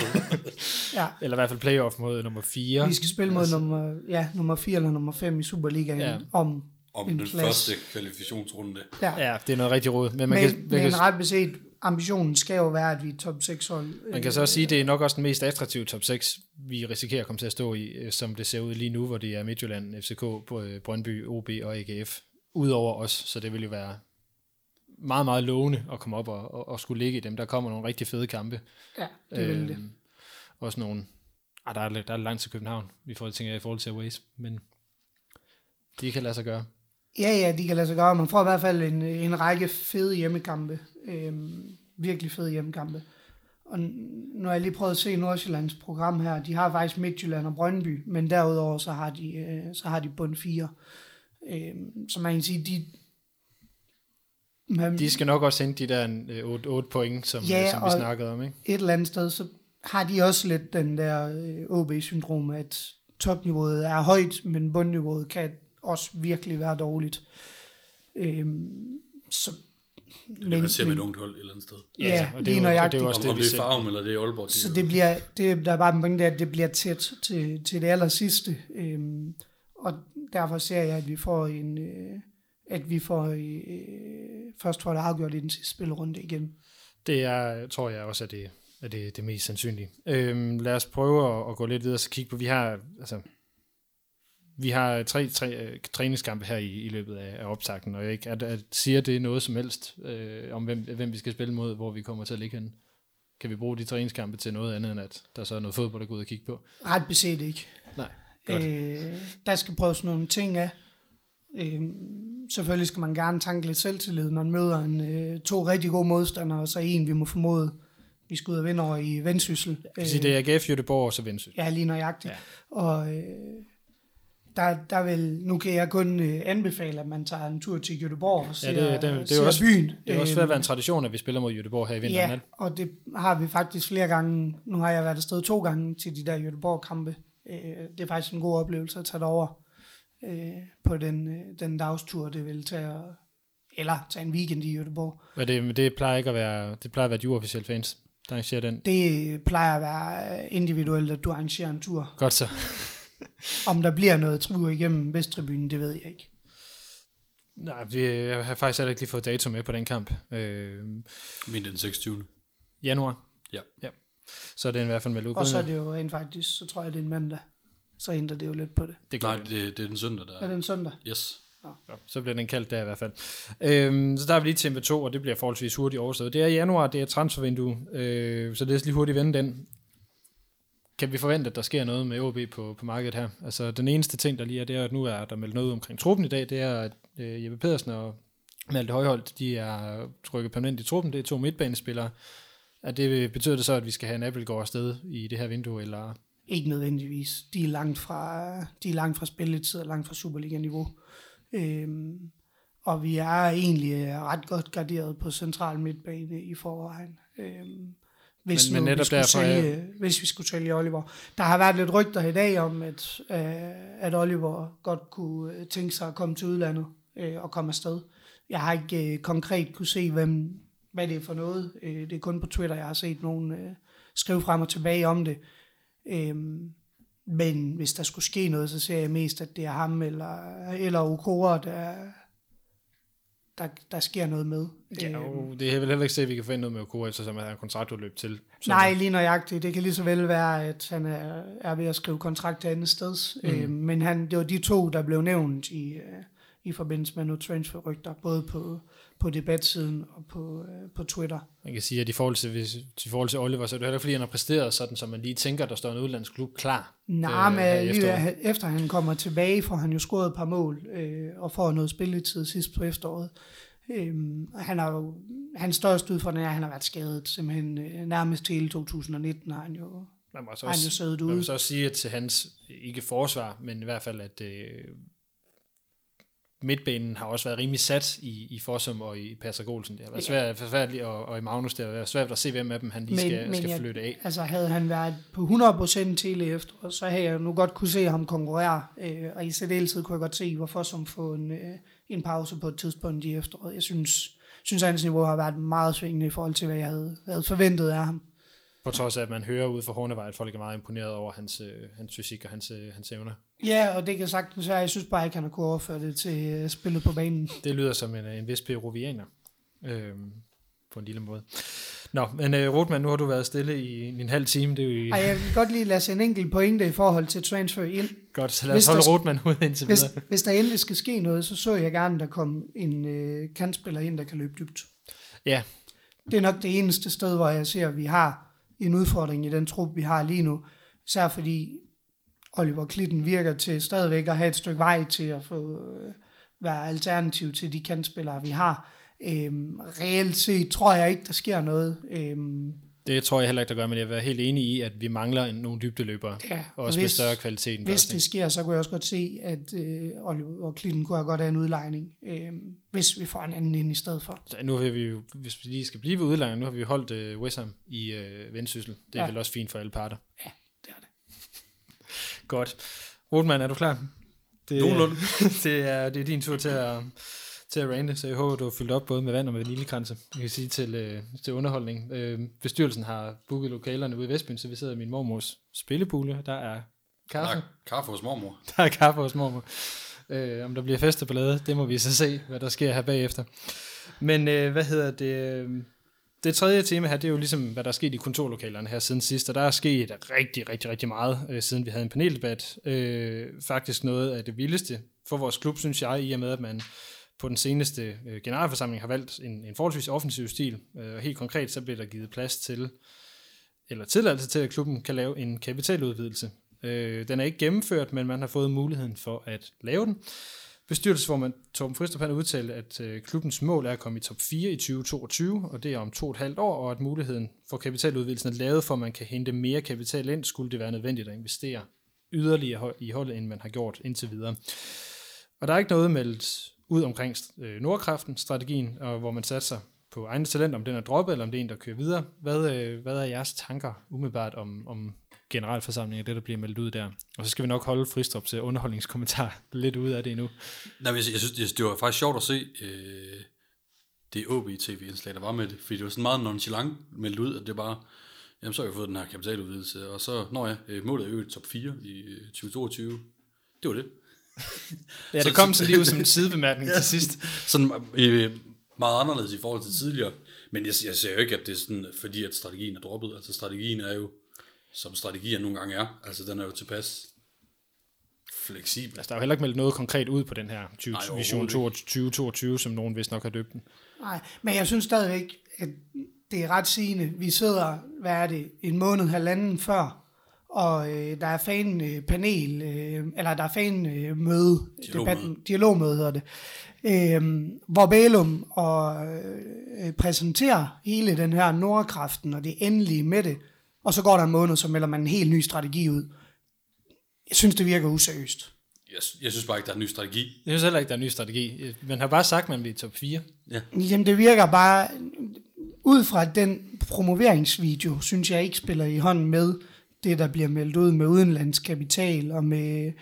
Ja. Eller i hvert fald playoff mod nummer 4. Vi skal spille mod nummer, ja, nummer 4 eller nummer 5 i Superligaen Ja. om, Om En den plads. første kvalifikationsrunde. ja. Ja, det er noget rigtig råd. Men man, men, kan, man, men kan, ret beset, ambitionen skal jo være, at vi er top 6 hold. man kan så også sige, at det er nok også den mest attraktive top 6, vi risikerer at komme til at stå i, øh, som det ser ud lige nu, hvor det er Midtjylland, FCK, øh, Brøndby, OB og AGF, udover os. Så det vil jo være meget, meget lovende at komme op og, og, og skulle ligge i dem. Der kommer nogle rigtig fede kampe. Ja, det vil det. Øhm, Også nogle... Ah, der, er, der er langt til København, vi får tænker jeg, i forhold til Aways, men de kan lade sig gøre. Ja, ja, de kan lade sig gøre. Man får i hvert fald en, en række fede hjemmekampe. Øhm, virkelig fede hjemmekampe. Og nu har jeg lige prøvet at se Nordsjællands program her. De har faktisk Midtjylland og Brøndby, men derudover så har de, øh, så har de bund 4. Øhm, så man kan sige, de... Man, De skal nok også hente de der øh, 8, 8 point, som, Ja, ja, som vi snakkede om, ikke? et eller andet sted, så har de også lidt den der øh, OB-syndrom, at topniveauet er højt, men bundniveauet kan også virkelig være dårligt. Øhm, så, Men, det man ser med et ungt hold et eller andet sted. Ja, og det, lige er nøjagtigt. det er også det, om vi det er ser. Farum eller det er Aalborg. Så er det bliver, det, der er bare en pointe, at det bliver tæt til, til det aller sidste. Øhm, og derfor ser jeg, at vi får en, øh, at vi får øh, først får det afgjort i den sidste spilrunde igen. Det er, tror jeg også, at det er det, det mest sandsynlige. Øhm, lad os prøve at, at gå lidt videre og så kigge på, vi har, altså, vi har tre, tre øh, træningskampe her i, i løbet af, af optakten, og jeg ikke, at, at siger det noget som helst øh, om, hvem, hvem vi skal spille mod, hvor vi kommer til at ligge henne? Kan vi bruge de træningskampe til noget andet, end at der så er noget fodbold at gå ud og kigge på? Ret beset ikke. Nej, godt. Øh, der skal prøves nogle ting af. Øh, selvfølgelig skal man gerne tanke lidt selvtillid. Man møder en, øh, to rigtig gode modstandere, og så en, vi må formode, vi skal ud og vinde over i Vendsyssel. Jeg kan sige, det er AGF, Göteborg og så Vendsyssel. Ja, lige nøjagtigt. Ja. Ja. Og øh, der, der vil, nu kan jeg kun øh, anbefale, at man tager en tur til Göteborg og ser, Ja, det, det, det, det, er også, byen. det er også ved at være en Øhm, tradition, at vi spiller mod Göteborg her i vinteren. Ja, og det har vi faktisk flere gange. Nu har jeg været afsted to gange til de der Göteborg-kampe. Øh, det er faktisk en god oplevelse at tage derover øh, på den, øh, den dagstur, det vil tage, at- eller tage en weekend i Göteborg. Men det, det plejer ikke at være, det plejer at være de uofficielle fans, der arrangerer den. Det plejer at være individuelt, at du arrangerer en tur. Godt så. Om der bliver noget tur igennem Vesttribunen, det ved jeg ikke. Nej, vi, jeg har faktisk heller ikke lige fået dato med på den kamp. Øh, Min den 26. januar. Ja. ja. Så er det i hvert fald meldt ud. Og så er det jo rent faktisk, så tror jeg, det er en mandag. Så ændrer det jo lidt på det. det Nej, det, det er den søndag, der Er det en søndag? Yes. så bliver den kaldt der i hvert fald. Øhm, så der er vi lige til MP2, og det bliver forholdsvis hurtigt overstået. Det er i januar, det er transfervindue, øh, så det er lige hurtigt vende den. Kan vi forvente, at der sker noget med OB på, på markedet her? Altså, den eneste ting, der lige er, det er, at nu er der meldt noget omkring truppen i dag, det er, at øh, Jeppe Pedersen og Malte Højholdt, de er trykket permanent i truppen, det er to midtbanespillere. Er det, betyder det så, at vi skal have en Appelgaard afsted i det her vindue, eller Ikke nødvendigvis. De er langt fra, de er langt fra spilletid og langt fra Superliga-niveau. Øhm, og vi er egentlig ret godt garderet på central midtbane i forvejen. Øhm, hvis, Men- men nu netop vi derfor er- sælge, hvis vi skulle sælge Oliver. Der har været lidt rygter i dag om, at, øh, at Oliver godt kunne øh, tænke sig at komme til udlandet øh, og komme afsted. Jeg har ikke øh, konkret kunne se, hvem, hvad det er for noget. Øh, det er kun på Twitter, jeg har set nogen øh, skrive frem og tilbage om det. Øhm, men hvis der skulle ske noget, så ser jeg mest, at det er ham eller, eller Okora, der, der, der sker noget med. Ja, Øhm, og det er vel heller ikke se, at vi kan få noget med Okora, eftersom han har kontraktudløb til. Så- Nej, lige nøjagtigt. Det kan lige så vel være, at han er, er ved at skrive kontrakt til andet sted. Mm. Øh, men han, det var de to, der blev nævnt i, øh, i forbindelse med nogle transferrygter, både på, på debatsiden og på, øh, på Twitter. Man kan sige, at i forhold til, hvis, i forhold til Oliver, så er det heller fordi han har præsteret sådan, som man lige tænker, der står en udlandsk klub klar. Nej, øh, men efteråret. efter han kommer tilbage, får han jo scoret et par mål øh, og får noget spilletid sidst på efteråret. Øhm, han har jo, hans største udfordring er, at han har været skadet simpelthen øh, nærmest hele 2019 har han jo, Man må så har han jo også, man må så også sige, at til hans, ikke forsvar, men i hvert fald, at øh, midtbanen har også været rimelig sat i, i Forsum og i Patrick Olsen. Det har været svært, forfærdeligt, og, og i Magnus, det har været svært at se, hvem af dem han lige Men- skal, men skal jeg- flytte af. Altså havde han været på 100% til i efteråret, så havde jeg nu godt kunne se ham konkurrere, øh, og i særdeleshed kunne jeg godt se, hvorfor som få en, øh, en pause på et tidspunkt i efteråret. Jeg synes, synes hans niveau har været meget svingende i forhold til, hvad jeg havde, havde forventet af ham. På trods af, at man hører ude fra Hornevej, at folk er meget imponeret over hans, øh, hans fysik og hans, øh, hans evner. Ja, og det kan sagtens være, jeg synes bare ikke, han har kunnet overføre det til øh, spillet på banen. Det lyder som en, en vis peruvianer, øh, på en lille måde. Nå, men øh, Rotman, nu har du været stille i en halv time. Det er jo Ej, jeg vil godt lige lade en enkelt pointe i forhold til transfer ind. godt, så lad os Hvis holde Rotman ud indtil Hvis, videre. hvis der endelig skal ske noget, så så jeg gerne, der kom en øh, kantspiller ind, der kan løbe dybt. Ja, Det er nok det eneste sted, hvor jeg ser, at vi har en udfordring i den trup, vi har lige nu. Især fordi Oliver Klitten virker til stadigvæk at have et stykke vej til at få øh, være alternativ til de kandspillere, vi har. Øhm, reelt set tror jeg ikke, der sker noget. Øhm, det tror jeg heller ikke, der gør, men jeg være helt enig i, at vi mangler en, nogle dybdeløbere. ja, Og også med større kvalitet end Hvis det sker, så kunne jeg også godt se, at øh, Oliver Klitten kunne have godt have en udlejning, øh, hvis vi får en anden ind i stedet for. Så Nu har vi jo, hvis vi lige skal blive ved udlandet, nu har vi holdt øh, West Ham i øh, Vendsyssel. Det er Ja. ja. vel også fint for alle parter. Ja, det er det. Godt. Rotman, er du klar? Det, Nogenlunde. det, er, det er din tur til at, til at rante, så jeg håber, du har fyldt op både med vand og med lillekranse. Jeg kan sige til, øh, til underholdning. Øh, bestyrelsen har booket lokalerne ude i Vestbyen, så vi sidder i min mormors spillebule. Der er Der kaffe. er kaffe hos mormor. Der er kaffe hos mormor. Øh, om der bliver fest og ballade, det må vi så se, hvad der sker her bagefter. Men øh, hvad hedder det? øh, Det tredje tema her, det er jo ligesom, hvad der er sket i kontorlokalerne her siden sidst, og der er sket rigtig, rigtig, rigtig meget, øh, siden vi havde en paneldebat. Øh, faktisk noget af det vildeste for vores klub, synes jeg, i og med, at man på den seneste øh, generalforsamling har valgt en, en forholdsvis offensiv stil. Øh, og helt konkret, så bliver der givet plads til, eller tilladelse til, at klubben kan lave en kapitaludvidelse. Øh, den er ikke gennemført, men man har fået muligheden for at lave den. Bestyrelsesformand Torben Fristrup har udtalt, at øh, klubbens mål er at komme i top 4 i 2022, og det er om to og et halvt år, og at muligheden for kapitaludvidelsen er lavet, for at man kan hente mere kapital ind, skulle det være nødvendigt at investere yderligere i holdet, end man har gjort indtil videre. Og der er ikke noget meldt ud omkring øh, Nordkraften-strategien, og hvor man satser på egne talent, om den er droppet, eller om det er en, der kører videre. Hvad, øh, hvad er jeres tanker umiddelbart om, om generalforsamlingen og det, der bliver meldt ud der? Og så skal vi nok holde Fristrup til underholdningskommentar lidt ud af det endnu. Nej, men jeg, jeg synes, det, det var faktisk sjovt at se øh, det OB-TV-indslag, der var med det, fordi det var sådan meget nonchalant meldt ud, at det bare, jamen så har vi fået den her kapitaludvidelse, og så, når jeg, øh, målet er jo i top 4 i øh, 2022. Det var det. Ja, det Så- kom så lige ud som en sidebemærkning til sidst. Sådan øh, meget anderledes i forhold til tidligere, men jeg, jeg ser jo ikke, at det er sådan, fordi at strategien er droppet. Altså strategien er jo, som strategier nogle gange er, altså den er jo tilpas fleksibel. Altså, der er jo heller ikke meldt noget konkret ud på den her 20, Nej, Vision ikke. 2022, som nogen vist nok har døbt den. Nej, men jeg synes stadigvæk, at det er ret sigende. Vi sidder, hvad er det, en måned, halvanden før, og øh, der er fan-panel, øh, eller der er fan-møde, Dialogmøde. debatten, dialogmøde hedder det, øh, hvor Bælum og, øh, præsenterer hele den her Nordkraften og det endelige med det, og så går der en måned, så melder man en helt ny strategi ud. Jeg synes, det virker useriøst. Jeg, jeg synes bare ikke, der er en ny strategi. Jeg synes heller ikke, der er en ny strategi. Man har bare sagt, at man bliver i top 4. Ja. Jamen, det virker bare... Ud fra den promoveringsvideo, synes jeg ikke spiller i hånden med det, der bliver meldt ud med udenlandskapital og med...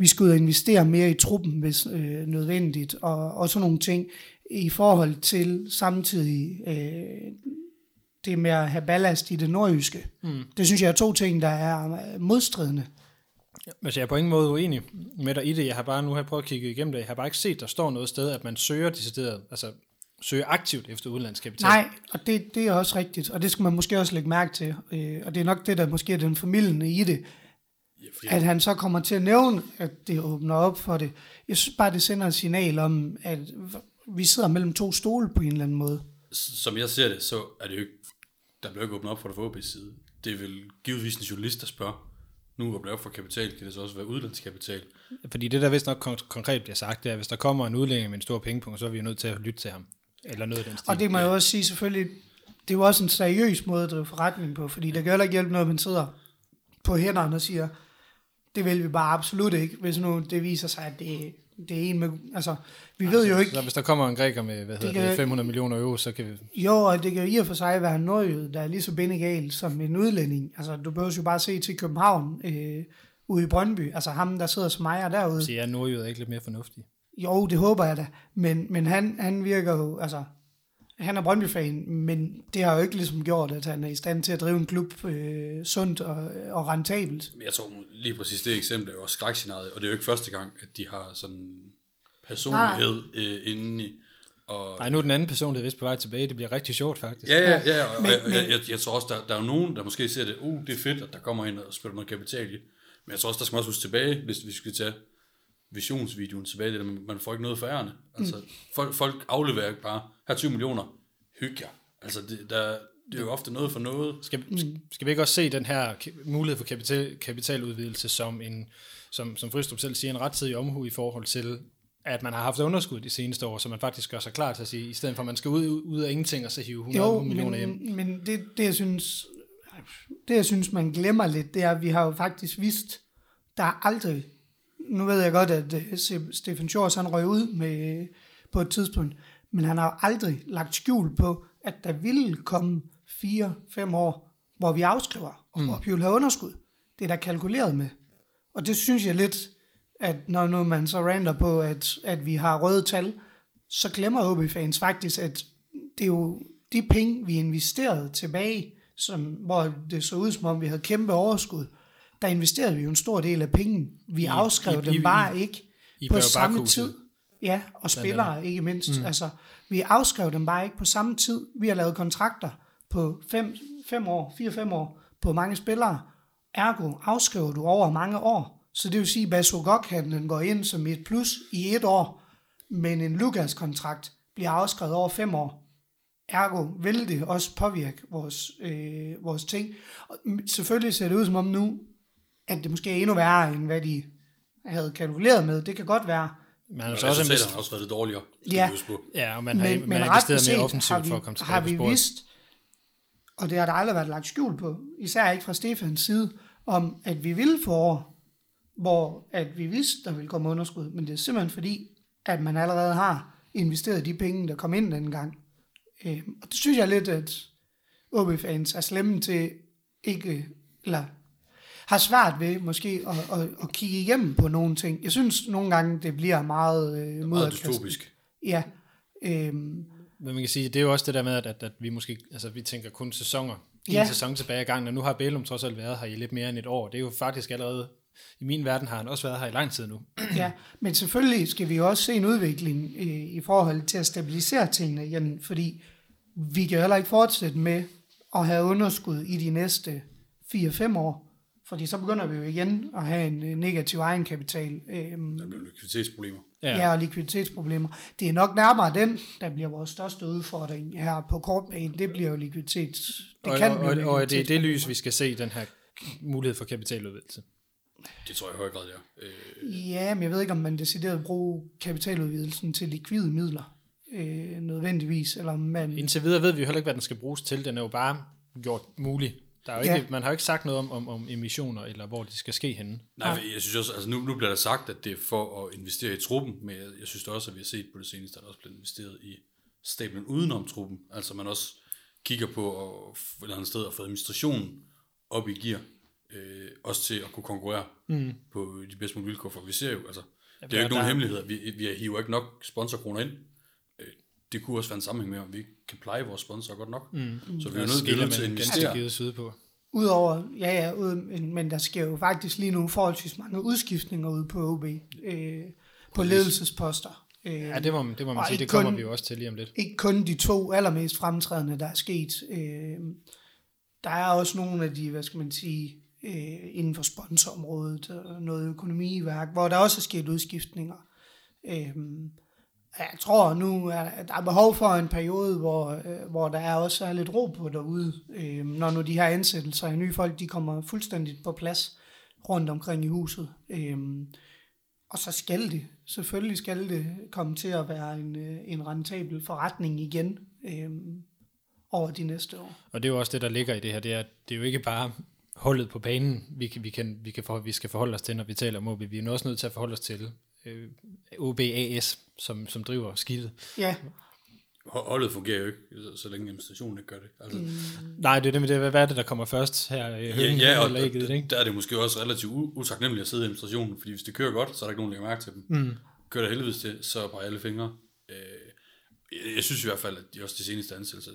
Vi skal ud og investere mere i truppen, hvis øh, nødvendigt, og, og sådan nogle ting i forhold til samtidig øh, det med at have ballast i det nordjyske. Mm. Det synes jeg er to ting, der er øh, modstridende. Altså, jeg er på ingen måde uenig med dig i det. Jeg har bare nu har prøvet at kigge igennem det. Jeg har bare ikke set, der står noget sted, at man søger decideret, altså søger aktivt efter udenlandskapital. Nej, og det, det er også rigtigt, og det skal man måske også lægge mærke til. Øh, og det er nok det, der måske er den familiende i det, Ja, fordi, at han så kommer til at nævne, at det åbner op for det. Jeg synes bare, det sender et signal om, at vi sidder mellem to stole på en eller anden måde. som jeg ser det, så er det jo ikke, der bliver ikke åbnet op for det for OB's side. Det er vel givetvis en journalist, der spørger. Nu åbner det op for kapital, kan det så også være udlandskapital. Fordi det, der vist nok kon- konkret bliver sagt, det er, at hvis der kommer en udlænding med en stor pengepunkt, så er vi jo nødt til at lytte til ham. Eller noget af den stil. Og det må jeg også sige selvfølgelig, det er jo også en seriøs måde at drive forretning på, fordi der kan heller ikke hjælpe noget, man sidder på hænderne og siger, det vil vi bare absolut ikke, hvis nu det viser sig, at det, det er en med, altså, vi ved jo ikke, Så hvis der kommer en græker med hvad hedder det, kan- 500 millioner euro, så kan vi... jo, og det kan jo i og for sig være en nordjød, der er lige så benegal som en udlænding. Altså, du behøver jo bare se til København, øh, ude i Brøndby, altså ham, der sidder som ejer derude. Så er nordjyder ikke lidt mere fornuftige. Jo, det håber jeg da. Men, men han, han virker jo, altså, han er Brøndby-fan, men det har jo ikke ligesom gjort, at han er i stand til at drive en klub øh, sundt og, og rentabelt. Men jeg tror lige præcis det eksempel er jo også skrækscenariet, og det er jo ikke første gang, at de har sådan personlighed øh, inde i. Og, Nej, nu er den anden person, der er vist på vej tilbage. Det bliver rigtig sjovt, faktisk. Ja, ja, ja, og Men- men- jeg, jeg, jeg tror også, der, der er jo nogen, der måske ser det, uh, det er fedt, at der kommer ind og spiller noget kapital i. Men jeg tror også, der skal man også huske tilbage, hvis vi skal tage visionsvideoen tilbage, det der, med, man får ikke noget for ærende. Altså, Mm. folk, folk afleverer ikke bare, her er 20 millioner, hyg jer. Altså, det, der, det er jo ofte noget for noget. Skal, skal vi ikke også se den her mulighed for kapital, kapitaludvidelse som en, som, som Fristrup selv siger, en rettidig omhu i forhold til, at man har haft underskud de seneste år, så man faktisk gør sig klar til at sige, i stedet for at man skal ud, ud af ingenting og så hive 100 Jo, millioner hjem. men, men det, det, jeg synes, det, jeg synes, man glemmer lidt, det er, at vi har jo faktisk vidst, der er aldrig, nu ved jeg godt, at øh, Stefan Schors, han røg ud med, på et tidspunkt, men han har aldrig lagt skjul på, at der ville komme fire, fem år, hvor vi afskriver, og hvor vi vil have underskud. Det er der kalkuleret med. Og det synes jeg lidt, at når nu man så rander på, at, at vi har røde tal, så glemmer OB-fans faktisk, at det er jo de penge, vi investerede tilbage, som, hvor det så ud som om, vi havde kæmpe overskud, der investerede vi jo en stor del af penge. Vi afskrev i- dem bare ikke i på samme tid. Ja, og spillere ikke mindst. Mm. Altså, vi afskrev dem bare ikke på samme tid. Vi har lavet kontrakter på 5 år, 4-5 år på mange spillere. Ergo afskriver du over mange år. Så det vil sige, at Basogok-handlen går ind som et plus i et år, men en Lukas-kontrakt bliver afskrevet over fem år. Ergo vil det også påvirke vores, øh, vores ting. Og selvfølgelig ser det ud som om nu, at det måske er endnu værre, end hvad de havde kalkuleret med. Det kan godt være. Men han har Og så også investeret, har også været lidt dårligere. Ja. på. ja, og man har, Men, man men har ret investeret mere offensivt har vi, for at komme tilbage har på vi sporet. vidst, og det har der aldrig været lagt skjul på, især ikke fra Stefans side, om at vi ville få år, hvor at vi vidste, der ville komme underskud, men det er simpelthen fordi, at man allerede har investeret de penge, der kom ind dengang. Øh, og det synes jeg lidt, at OB-fans er slemme til ikke, eller har svært ved måske at, at, at kigge igennem på nogle ting. Jeg synes nogle gange, det bliver meget øh, Meget dystopisk. Ja. Øhm, Men man kan sige, det er jo også det der med, at, at, at vi måske, altså vi tænker kun sæsoner, en Ja. sæson tilbage i gangen, og nu har Bælum trods alt været her i lidt mere end et år. Det er jo faktisk allerede, i min verden har han også været her i lang tid nu. Ja, men selvfølgelig skal vi jo også se en udvikling øh, i forhold til at stabilisere tingene igen, fordi vi kan jo heller ikke fortsætte med at have underskud i de næste 4-5 år, fordi så begynder vi jo igen at have en negativ egenkapital øhm, Der bliver likviditetsproblemer. Ja. ja. og likviditetsproblemer. Det er nok nærmere den, der bliver vores største udfordring her på kortbanen. Det bliver jo likviditets... Det og, kan og, blive og, og det er det lys, vi skal se den her mulighed for kapitaludvidelse. Det tror jeg i høj grad, ja. Øh, Ja, men jeg ved ikke, om man decideret bruger kapitaludvidelsen til likvide midler øh, nødvendigvis, eller om man... Indtil videre ved vi jo heller ikke, hvad den skal bruges til. Den er jo bare gjort mulig. Der er jo Ja. ikke, Man har jo ikke sagt noget om, om, om emissioner, eller hvor det skal ske henne. Nej, jeg synes også, altså nu, nu bliver der sagt, at det er for at investere i truppen, men jeg, jeg synes også, at vi har set på det seneste, at der også bliver investeret i stablen udenom truppen. Altså man også kigger på at, et eller andet sted at få administrationen op i gear, øh, også til at kunne konkurrere mm. på de bedste mulige vilkår, for vi ser jo, altså, det er jo ikke nogen hemmelighed, vi, vi hiver ikke nok sponsorkroner ind. Det kunne også være en sammenhæng med, om vi ikke kan pleje vores sponsorer godt nok. Mm. Så vi er nødt, til at investere. givet syd på. Udover, ja ja, ud, men- der sker jo faktisk lige nu forholdsvis mange udskiftninger ude på OB, øh, på ledelsesposter. Øh, Ja, det må, man- det må man sige. Det kommer kun- vi jo også til lige om lidt. ikke kun de to allermest fremtrædende, der er sket. Øh, der er også nogle af de, hvad skal man sige, øh, inden for sponsorområdet, og noget økonomiværk, hvor der også er sket udskiftninger. Øh, jeg tror nu, at der er behov for en periode, hvor, øh, hvor der er også er lidt ro på derude, øh, når nu de her ansættelser af nye folk, de kommer fuldstændigt på plads rundt omkring i huset. Øh, og så skal det, selvfølgelig skal det komme til at være en, øh, en rentabel forretning igen øh, over de næste år. Og det er jo også det, der ligger i det her. Det er, det er jo ikke bare hullet på banen, vi, kan, vi, kan, vi, kan for, vi skal forholde os til, når vi taler om OB. Vi er nu også nødt til at forholde os til øh, OBAS, som, som driver skidtet. Ja, Ho- Holdet fungerer jo ikke, så, så længe administrationen ikke gør det. Altså, mm. Nej, det er det med det. Hvad er det, der kommer først her? Ja, ja og eller ægget, ikke? der er det måske også relativt utaknemmeligt at sidde i administrationen, fordi hvis det kører godt, så er der ikke nogen, der lægger mærke til dem. Mm. Kører det helvedes til, så bare alle fingre. Øh, jeg, synes i hvert fald, at de også de seneste ansættelser,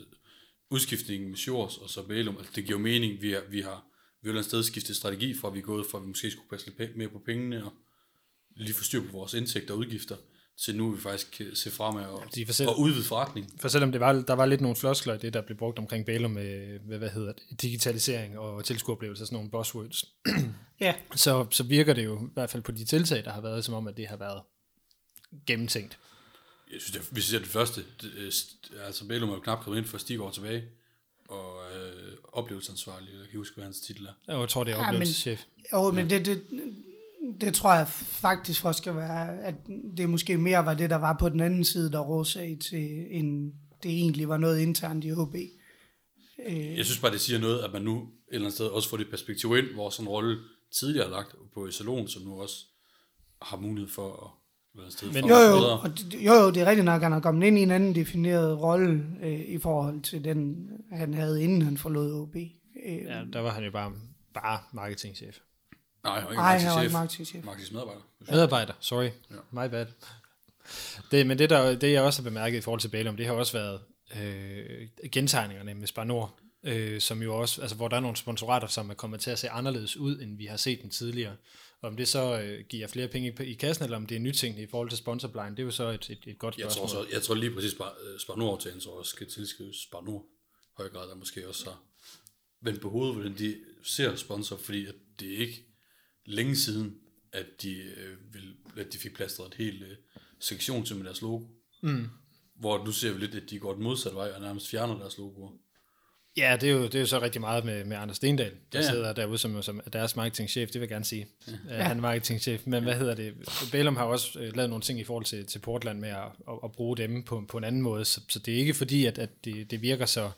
udskiftningen med Shores og så Bælum, altså det giver jo mening, vi har, vi har vi har et sted skiftet strategi fra, at vi er gået fra, at vi måske skulle passe lidt mere på pengene, og lige få styr på vores indtægter og udgifter, til nu vi faktisk kan se fremad og, er for selv- og udvide forretningen. For selvom det var, der var lidt nogle floskler i det, der blev brugt omkring Bælum med, hvad, hvad hedder det, digitalisering og tilskueroplevelser, sådan nogle buzzwords, ja, så, så virker det jo i hvert fald på de tiltag, der har været, som om, at det har været gennemtænkt. Jeg synes, det, hvis vi ser det første, det, øh, altså Bælum er jo knap kommet ind for Stig år tilbage, og øh, oplevelsesansvarlig, jeg kan huske, hvad hans titel er. Jeg tror, det er Ja, men- oplevelseschef. jo, men det, det, det tror jeg faktisk for skal være, at det måske mere var det, der var på den anden side, der råsag til, end det egentlig var noget internt i HB. Øh, Jeg synes bare, det siger noget, at man nu et eller andet sted også får det perspektiv ind, hvor sådan en rolle tidligere lagt på Salon, som nu også har mulighed for at være et sted Men- for Jo, at jo, bedre. og det, jo, jo, det er rigtigt nok, at han er kommet ind i en anden defineret rolle øh, i forhold til den, han havde, inden han forlod OB. Øh, Ja, der var han jo bare, bare marketingchef. Nej, han var ikke Nej, han var ikke marketingchef. Marketingchef medarbejder. Medarbejder, sorry. Ja. My bad. Det, men det, der, det, jeg også har bemærket i forhold til Bælum, det har også været øh, gentegningerne med Spar Nord, øh, som jo også, altså, hvor der er nogle sponsorater, som er kommet til at se anderledes ud, end vi har set den tidligere. Og om det så øh, giver flere penge i, i kassen, eller om det er nytænkende i forhold til sponsorblind, det er jo så et, et, et godt Jeg spørgsmål. tror, så, jeg tror lige præcis, Spar, øh, Spar Nord til så også skal tilskrives Spar Nord i høj grad, der måske også har vendt på hovedet, hvordan de ser sponsor, fordi at det er ikke længe siden, at de, øh, vil, at de fik plastret et helt øh, sektion til med deres logo. Mm. Hvor nu ser vi lidt, at de går den modsatte vej og nærmest fjerner deres logoer. Ja, det er, jo, det er jo så rigtig meget med, med Anders Stendal, der Ja, ja, sidder derude som, som deres marketingchef, det vil jeg gerne sige. Ja. Han er marketingchef, men hvad hedder det? Bælum har også øh, lavet nogle ting i forhold til, til Portland med at, at, at bruge dem på, på en anden måde, så, så det er ikke fordi, at, at det, det virker så,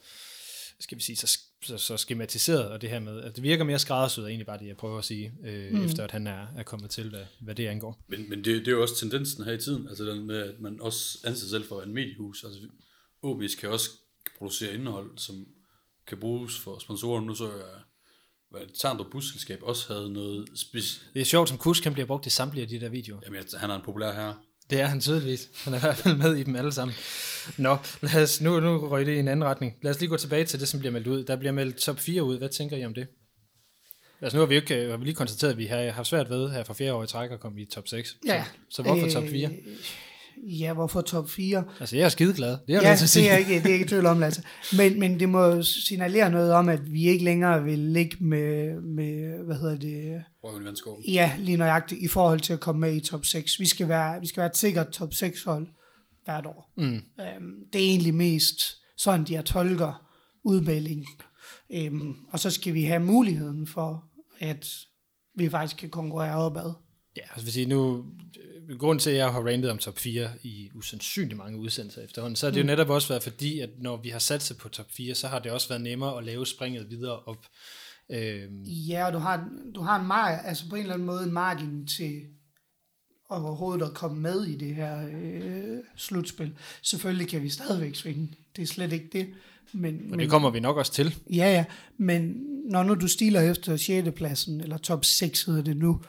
skal vi sige, så, så, så skematiseret, og det her med, at det virker mere skræddersyet, er egentlig bare det, jeg prøver at sige, øh, mm. efter at han er, er kommet til, hvad, hvad det angår. Men, men det, det er jo også tendensen her i tiden, altså den med, at man også anser sig selv for en mediehus. Altså OBS kan også producere indhold, som kan bruges for sponsorer. Nu så jeg, hvad Tandrup Busselskab også havde noget specielt. Det er sjovt, som kusk, han bliver brugt i samtlige af de der videoer. Jamen, jeg- han er en populær herre. Det er han tydeligvis. Han er i hvert fald med i dem alle sammen. Nå, lad os, nu, nu røg det i en anden retning. Lad os lige gå tilbage til det, som bliver meldt ud. Der bliver meldt top 4 ud. Hvad tænker I om det? Altså nu har vi ikke, har vi lige konstateret, at vi har haft svært ved her for fjerde år i træk at komme i top 6. Ja. Så, så hvorfor top 4? Øh, Ja, hvorfor top 4? Altså jeg er skideglad. Det er jeg Ja, det er, ikke, det er ikke tvivl om, Lasse. Men, men det må signalere noget om, at vi ikke længere vil ligge med, med hvad hedder det, Røven i ja, lige nøjagtigt i forhold til at komme med i top 6. Vi skal være, vi skal være et sikkert top 6 hold hvert år. Mm. Øhm, det er egentlig mest sådan, de her tolker udmeldingen. Øhm, og så skal vi have muligheden for, at vi faktisk kan konkurrere opad. Ja, altså vil sige, nu, grunden til, at jeg har rantet om top 4 i usandsynligt mange udsendelser efterhånden, så har det jo netop også været fordi, at når vi har sat sig på top 4, så har det også været nemmere at lave springet videre op. Øhm, Ja, og du har, du har en mar- altså på en eller anden måde en margin til overhovedet at komme med i det her øh, slutspil. Selvfølgelig kan vi stadigvæk svinge. Det er slet ikke det. Men, og men, det kommer vi nok også til. Ja, ja. Men når nu du stiler efter 6. pladsen, eller top 6 hedder det nu,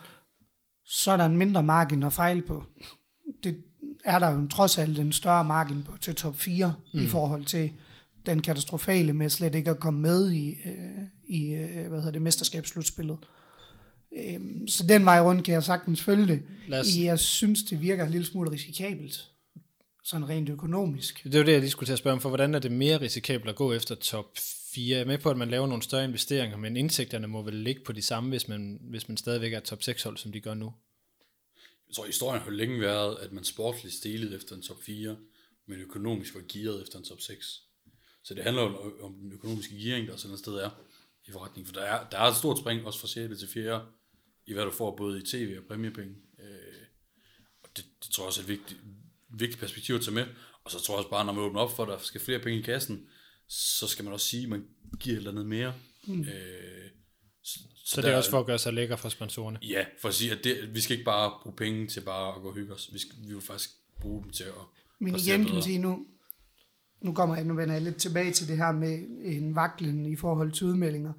så er der en mindre margin at fejle på. Det, er der jo trods alt en større margin på, til top 4 mm. i forhold til den katastrofale med slet ikke at komme med i, øh, i øh, hvad hedder det, mesterskabsslutspillet. Øhm, så den vej rundt kan jeg sagtens følge det. os- Jeg synes, det virker en lille smule risikabelt, sådan rent økonomisk. Det var det, jeg lige skulle til at spørge om, for hvordan er det mere risikabelt at gå efter top 4? Jeg er med på, at man laver nogle større investeringer, men indtægterne må vel ligge på de samme, hvis man, hvis man stadigvæk er top 6 hold, som de gør nu. Jeg tror, historien har længe været, at man sportligt stilede efter en top 4, men økonomisk var gearet efter en top 6. Så det handler jo om den økonomiske gearing, der sådan et sted er i forretningen. For der er, der er et stort spring, også fra 6. til 4. i hvad du får både i tv og præmiepenge. Øh, og det, det tror jeg også er et vigtigt, vigtigt perspektiv at tage med. Og så tror jeg også bare, når man åbner op for, at der skal flere penge i kassen, så skal man også sige, at man giver et eller andet mere. Mm. Øh, så, Så det er også for at gøre sig lækker for sponsorerne. Ja, for at sige, at det, vi skal ikke bare bruge penge til bare at gå og hygge os. Vi, skal, vi vil faktisk bruge dem til at Men igen kan man sige, nu, nu kommer jeg, nu vender jeg lidt tilbage til det her med en vaklen i forhold til udmeldinger.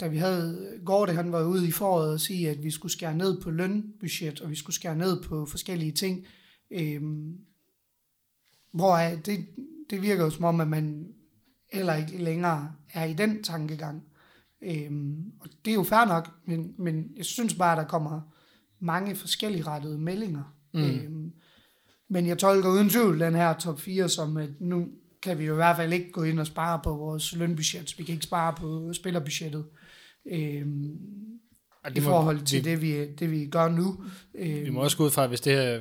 Da vi havde, Gorte han var ude i foråret og sige, at vi skulle skære ned på lønbudget, og vi skulle skære ned på forskellige ting. Øhm, hvor er- det, det virker jo som om, at man heller ikke længere er i den tankegang. Øhm, og det er jo fair nok, men, men jeg synes bare, at der kommer mange forskellige rettede meldinger. Mm. Øhm, men jeg tolker uden tvivl den her top 4 som, at nu kan vi jo i hvert fald ikke gå ind og spare på vores lønbudget. Vi kan ikke spare på spillerbudgettet. Øhm, Og I forhold til det, vi, det, vi gør nu. Øhm, Vi må også gå ud fra, hvis det her,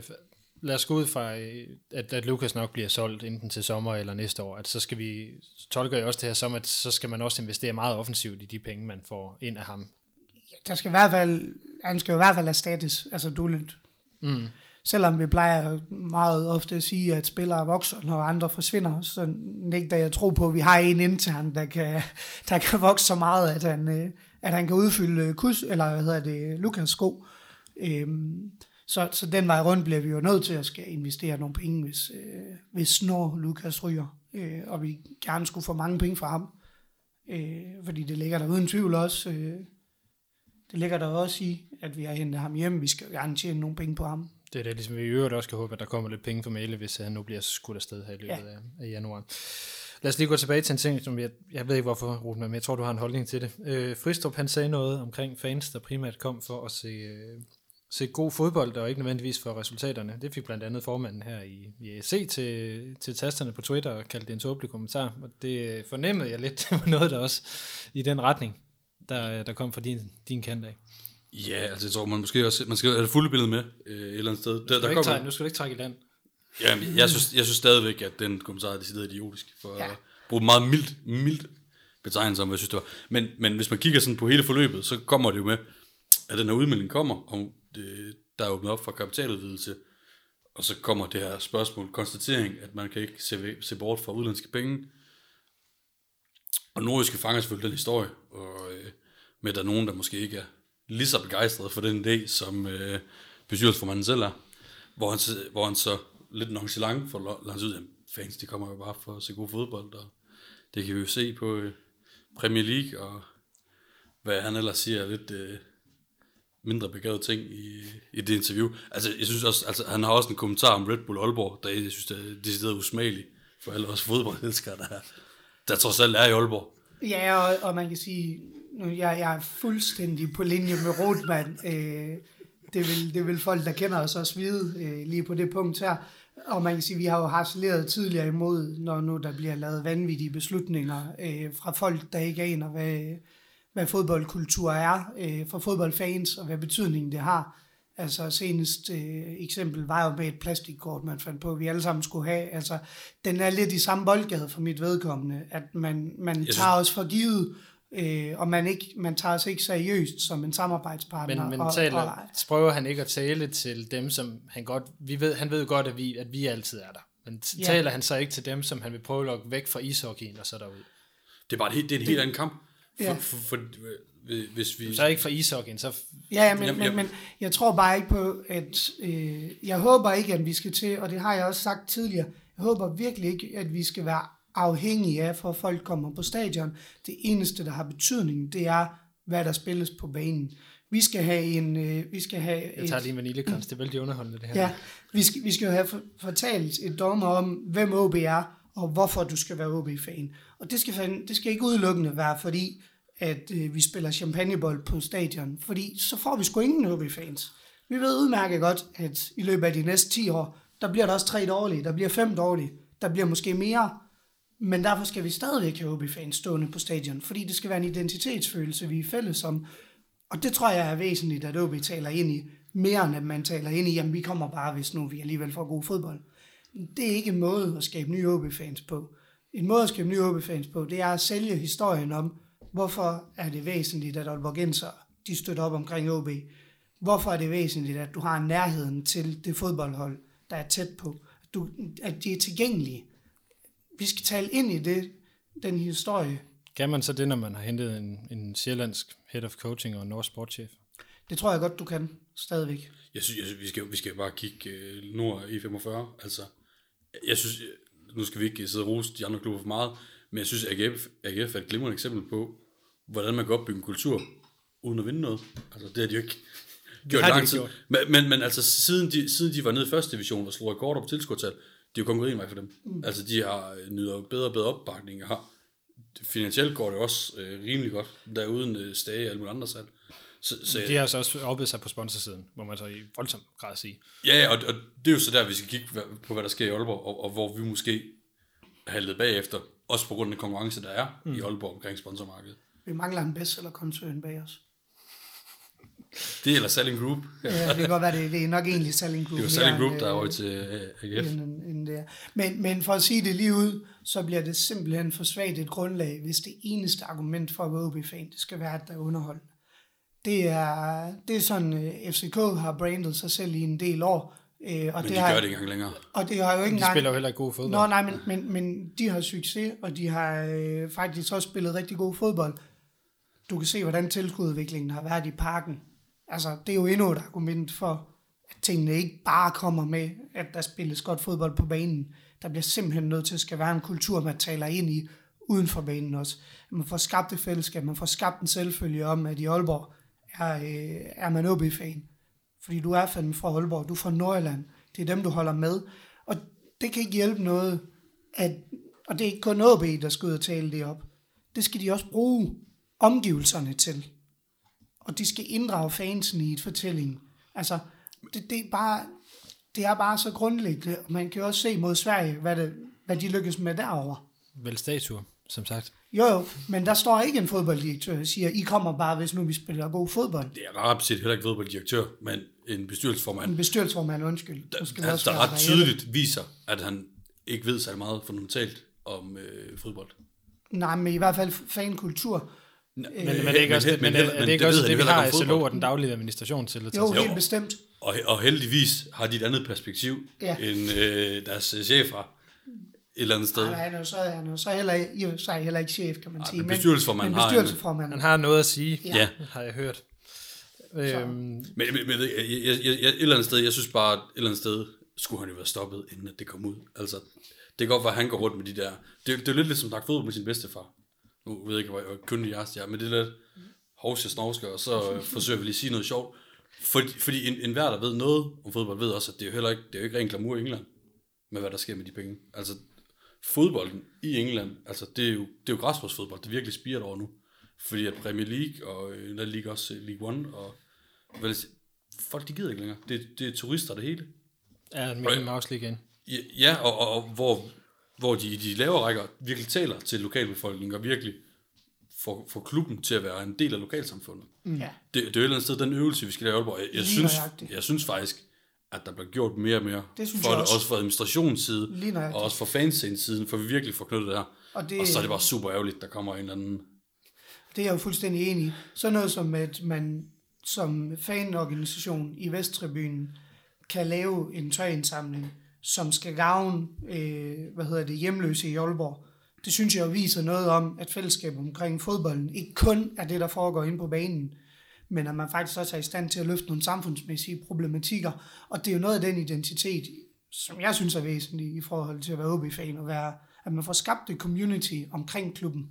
lad os gå ud fra, øh, at, at Lukas nok bliver solgt enten til sommer eller næste år, at så skal vi, tolker jeg også det her som, at så skal man også investere meget offensivt i de penge, man får ind af ham. der skal i hvert fald, han skal jo i hvert fald erstattes, altså dullet. Mm. Selvom vi plejer meget ofte at sige, at spillere vokser, når andre forsvinder, så nægter jeg tro på, at vi har en intern, der kan, der kan vokse så meget, at han, øh, at han kan udfylde kus, eller hvad hedder det, Lukas sko. Øhm, så, så den vej rundt bliver vi jo nødt til at skal investere nogle penge, hvis, øh, hvis når Lukas ryger, øh, og vi gerne skulle få mange penge fra ham. Øh, fordi det ligger der uden tvivl også, øh, det ligger der også i, at vi har hentet ham hjem. Vi skal jo gerne tjene nogle penge på ham. Det er det, ligesom vi i øvrigt også kan håbe, at der kommer lidt penge for Mæle, hvis han nu bliver skudt afsted her i løbet Ja. af, af januar. Lad os lige gå tilbage til en ting, som jeg, jeg ved ikke hvorfor, Ruten, men jeg tror, du har en holdning til det. Øh, Fristrup, han sagde noget omkring fans, der primært kom for at se, øh, se god fodbold, og ikke nødvendigvis for resultaterne. Det fik blandt andet formanden her i, i EC til, til tasterne på Twitter og kaldte det en tåbelig kommentar, og det fornemmede jeg lidt, det var noget der også i den retning, der, der kom fra din, din kant af. Ja, altså jeg tror, man måske også, man skal have det fulde billede med øh, et eller andet sted. Der, Nu skal, der du ikke kommer, trække, nu skal du ikke trække i land. ja, jeg, synes, jeg synes stadigvæk, at den kommentar er decideret idiotisk. For ja. at bruge meget mildt, mildt betegnelse om, hvad jeg synes, det var. Men, men hvis man kigger sådan på hele forløbet, så kommer det jo med, at den her udmelding kommer, og det, der er åbnet op for kapitaludvidelse, og så kommer det her spørgsmål, konstatering, at man kan ikke se, se bort fra udlandske penge. Og nordiske fanger selvfølgelig den historie, og øh, med at der er nogen, der måske ikke er lige så begejstret for den idé, som øh, bestyrelsesformanden selv er, hvor han, hvor han så lidt nonchalant får langt ud, at fans de kommer jo bare for at se god fodbold, og det kan vi jo se på øh, Premier League, og hvad han ellers siger, lidt øh, mindre begavet ting i, i det interview. Altså, jeg synes også, altså, han har også en kommentar om Red Bull Aalborg, der jeg synes, det er decideret usmageligt for alle os fodboldelskere, der, der trods alt er i Aalborg. Ja, og, og man kan sige, nu jeg, jeg er fuldstændig på linje med Rotman. Øh, det, vil, det vil folk, der kender os også vide øh, lige på det punkt her. Og man kan sige, vi har jo harceleret tidligere imod, når nu der bliver lavet vanvittige beslutninger øh, fra folk, der ikke aner, hvad, hvad fodboldkultur er øh, for fodboldfans, og hvad betydning det har. Altså senest øh, eksempel var jo med et plastikkort, man fandt på, at vi alle sammen skulle have. Altså, den er lidt i samme boldgade for mit vedkommende, at man, man synes- tager os for givet, øh, og man, ikke, man tager os ikke seriøst som en samarbejdspartner. Men, men og, taler, og, prøver han ikke at tale til dem, som han godt, vi ved, han ved godt, at vi, at vi altid er der. Men t- Ja. taler han så ikke til dem, som han vil prøve at lokke væk fra ishockeyen og så derud? Det er bare et, helt- det er en helt anden kamp. For, Ja. for, for, for, hvis vi... Så ikke fra ishockeyen, så Ja, men, Jamen, men, jamen. men jeg tror bare ikke på, at... Øh, jeg håber ikke, at vi skal til, og det har jeg også sagt tidligere, jeg håber virkelig ikke, at vi skal være afhængige af, for at folk kommer på stadion. Det eneste, der har betydning, det er, hvad der spilles på banen. Vi skal have en... Øh, vi skal have Jeg tager lige en vaniljekrans, det er vældig underholdende det her. Ja, vi skal, vi skal jo have for- fortalt et dommer om, hvem OB er, og hvorfor du skal være OB-fan. Og det skal, det skal ikke udelukkende være, fordi at øh, vi spiller champagnebold på stadion, fordi så får vi sgu ingen OB-fans. Vi ved udmærket godt, at i løbet af de næste 10 år, der bliver der også tre dårlige, der bliver fem dårlige, der bliver måske mere, men derfor skal vi stadigvæk have OB-fans stående på stadion, fordi det skal være en identitetsfølelse, vi er fælles om. Og det tror jeg er væsentligt, at OB taler ind i, mere end at man taler ind i, jamen vi kommer bare, hvis nu vi alligevel får god fodbold. Det er ikke en måde at skabe nye OB-fans på. En måde at skabe nye OB-fans på, det er at sælge historien om, hvorfor er det væsentligt, at Aalborgenser, de støtter op omkring OB. Hvorfor er det væsentligt, at du har nærheden til det fodboldhold, der er tæt på. At, du, at de er tilgængelige. Vi skal tale ind i det, den historie. Kan man så det, når man har hentet en, en sjællandsk head of coaching og en norsk sportschef? Det tror jeg godt, du kan stadigvæk. Jeg synes, jeg synes vi, skal, vi skal bare kigge øh, nord i 45. Altså, jeg synes, nu skal vi ikke sidde og rose de andre klubber for meget, men jeg synes, AGF, AGF er et glimrende eksempel på, hvordan man kan opbygge en kultur, uden at vinde noget. Altså, det har de jo ikke gjort lang tid. gjort. Men, men, men altså, siden de, siden de var nede i første division og slog rekorder på tilskudstal, det er jo kun gået en vej for dem. Mm. Altså, de har nyder bedre og bedre opbakning, og har, finansielt går det også øh, rimelig godt, der uden øh, stage og alle mulige andre salg. Så, så, De har så også oppet sig på sponsorsiden, må man så i voldsom grad sige. Ja, ja, og, og det er jo så der, vi skal kigge på, hvad der sker i Aalborg, og, og hvor vi måske er haltet bagefter, også på grund af den konkurrence, der er mm. i Aalborg omkring sponsormarkedet. Vi mangler en bestseller-koncern bag os. Det er eller Selling Group. Ja, det kan godt være, det, det er nok egentlig Selling Group. Det er jo Selling Group, end, der er øh, over til øh, AGF. end, end, end det er. Men, men for at sige det lige ud, så bliver det simpelthen for svagt et grundlag, hvis det eneste argument for at være OB-fan, det skal være, at der er underhold. Det er, det er sådan, øh, FCK har brandet sig selv i en del år. Øh, og Men det de har, gør det ikke engang længere. Og det har jo ikke De engang... spiller jo heller ikke god fodbold. Nå, nej, men, men, men de har succes, og de har øh, faktisk også spillet rigtig god fodbold. Du kan se, hvordan tilskududviklingen har været i parken. Altså, det er jo endnu et argument for, at tingene ikke bare kommer med, at der spilles godt fodbold på banen. Der bliver simpelthen nødt til at skal være en kultur, man taler ind i uden for banen også. At man får skabt et fællesskab, man får skabt en selvfølge om, at i Aalborg er, øh, er man OB-fan. Fordi du er fandme fra Aalborg, du er fra Nordjylland. Det er dem, du holder med. Og det kan ikke hjælpe noget, at, og det er ikke kun OB, der skal ud og tale det op. Det skal de også bruge omgivelserne til. Og de skal inddrage fansen i et fortælling. Altså, det, det, er bare, det er bare så grundlæggende. Man kan jo også se mod Sverige, hvad, det, hvad de lykkes med derovre. Vel statuer, som sagt. Jo, jo, men der står ikke en fodbolddirektør og siger, I kommer bare, hvis nu vi spiller god fodbold. Det er ret set heller ikke fodbolddirektør, men en bestyrelsesformand, En bestyrelsesformand, undskyld. Nu skal vi der, der ret reelle. tydeligt viser, at han ikke ved så meget fundamentalt om øh, fodbold. Nej, men i hvert fald fankultur. Men, men, men, det er ikke også det, men, men, er det ikke også det, vi har i SLO og den daglige administration til at tage Jo, helt bestemt. Og, og heldigvis har de et andet perspektiv, Ja. end øh, deres øh, chefer et eller andet sted. Nej, han er jo så, han er jo så heller, i og for sig heller ikke chef, kan man sige. men bestyrelsesformanden men bestyrelsesformanden. Han har noget at sige, Ja. Har jeg hørt. Øhm, Men, men, men jeg, jeg, jeg, jeg, et eller andet sted, jeg synes bare, et eller andet sted, skulle han jo være stoppet, inden at det kom ud. Altså, det kan godt være, at han går rundt med de der... Det, det er lidt ligesom snakke fodbold med sin bedstefar. Nu ved jeg ikke, hvor kyndig jeg er, men det er lidt hovs, jeg snorsker, og så øh, forsøger vi lige at sige noget sjovt. Fordi, fordi en, en hver, der ved noget om fodbold, ved også, at det er jo heller ikke, det er jo ikke ren glamour i England, med hvad der sker med de penge. Altså, fodbolden i England, altså, det er jo, det er jo græsrodsfodbold, det virkelig spiger over nu. Fordi at Premier League, og øh, der ligger også øh, League One, og vel, folk de gider ikke længere. Det, det er turister det hele. er Mickey Mouse lige igen. Ja, Ja, og, og, og hvor, hvor de, de lavere rækker virkelig taler til lokalbefolkningen, og virkelig får, får klubben til at være en del af lokalsamfundet. Ja. Det, det er jo et eller andet sted, den øvelse, vi skal lave i Aalborg. Jeg, jeg, synes, jeg synes faktisk, at der bliver gjort mere og mere. Det synes for jeg også. også fra administrationens side, og også fra fanscenes siden, for vi virkelig får knyttet det her. Og det- og så er det bare super ærgerligt, der kommer en eller anden... Det er jeg jo fuldstændig enig i. Så noget som, at man som fanorganisation i Vesttribunen kan lave en tøjindsamling, som skal gavne, øh, hvad hedder det, hjemløse i Aalborg. Det synes jeg jo viser noget om, at fællesskabet omkring fodbolden ikke kun er det, der foregår inde på banen, men at man faktisk også er i stand til at løfte nogle samfundsmæssige problematikker. Og det er jo noget af den identitet, som jeg synes er væsentlig i forhold til at være OB-fan, og være, at man får skabt et community omkring klubben,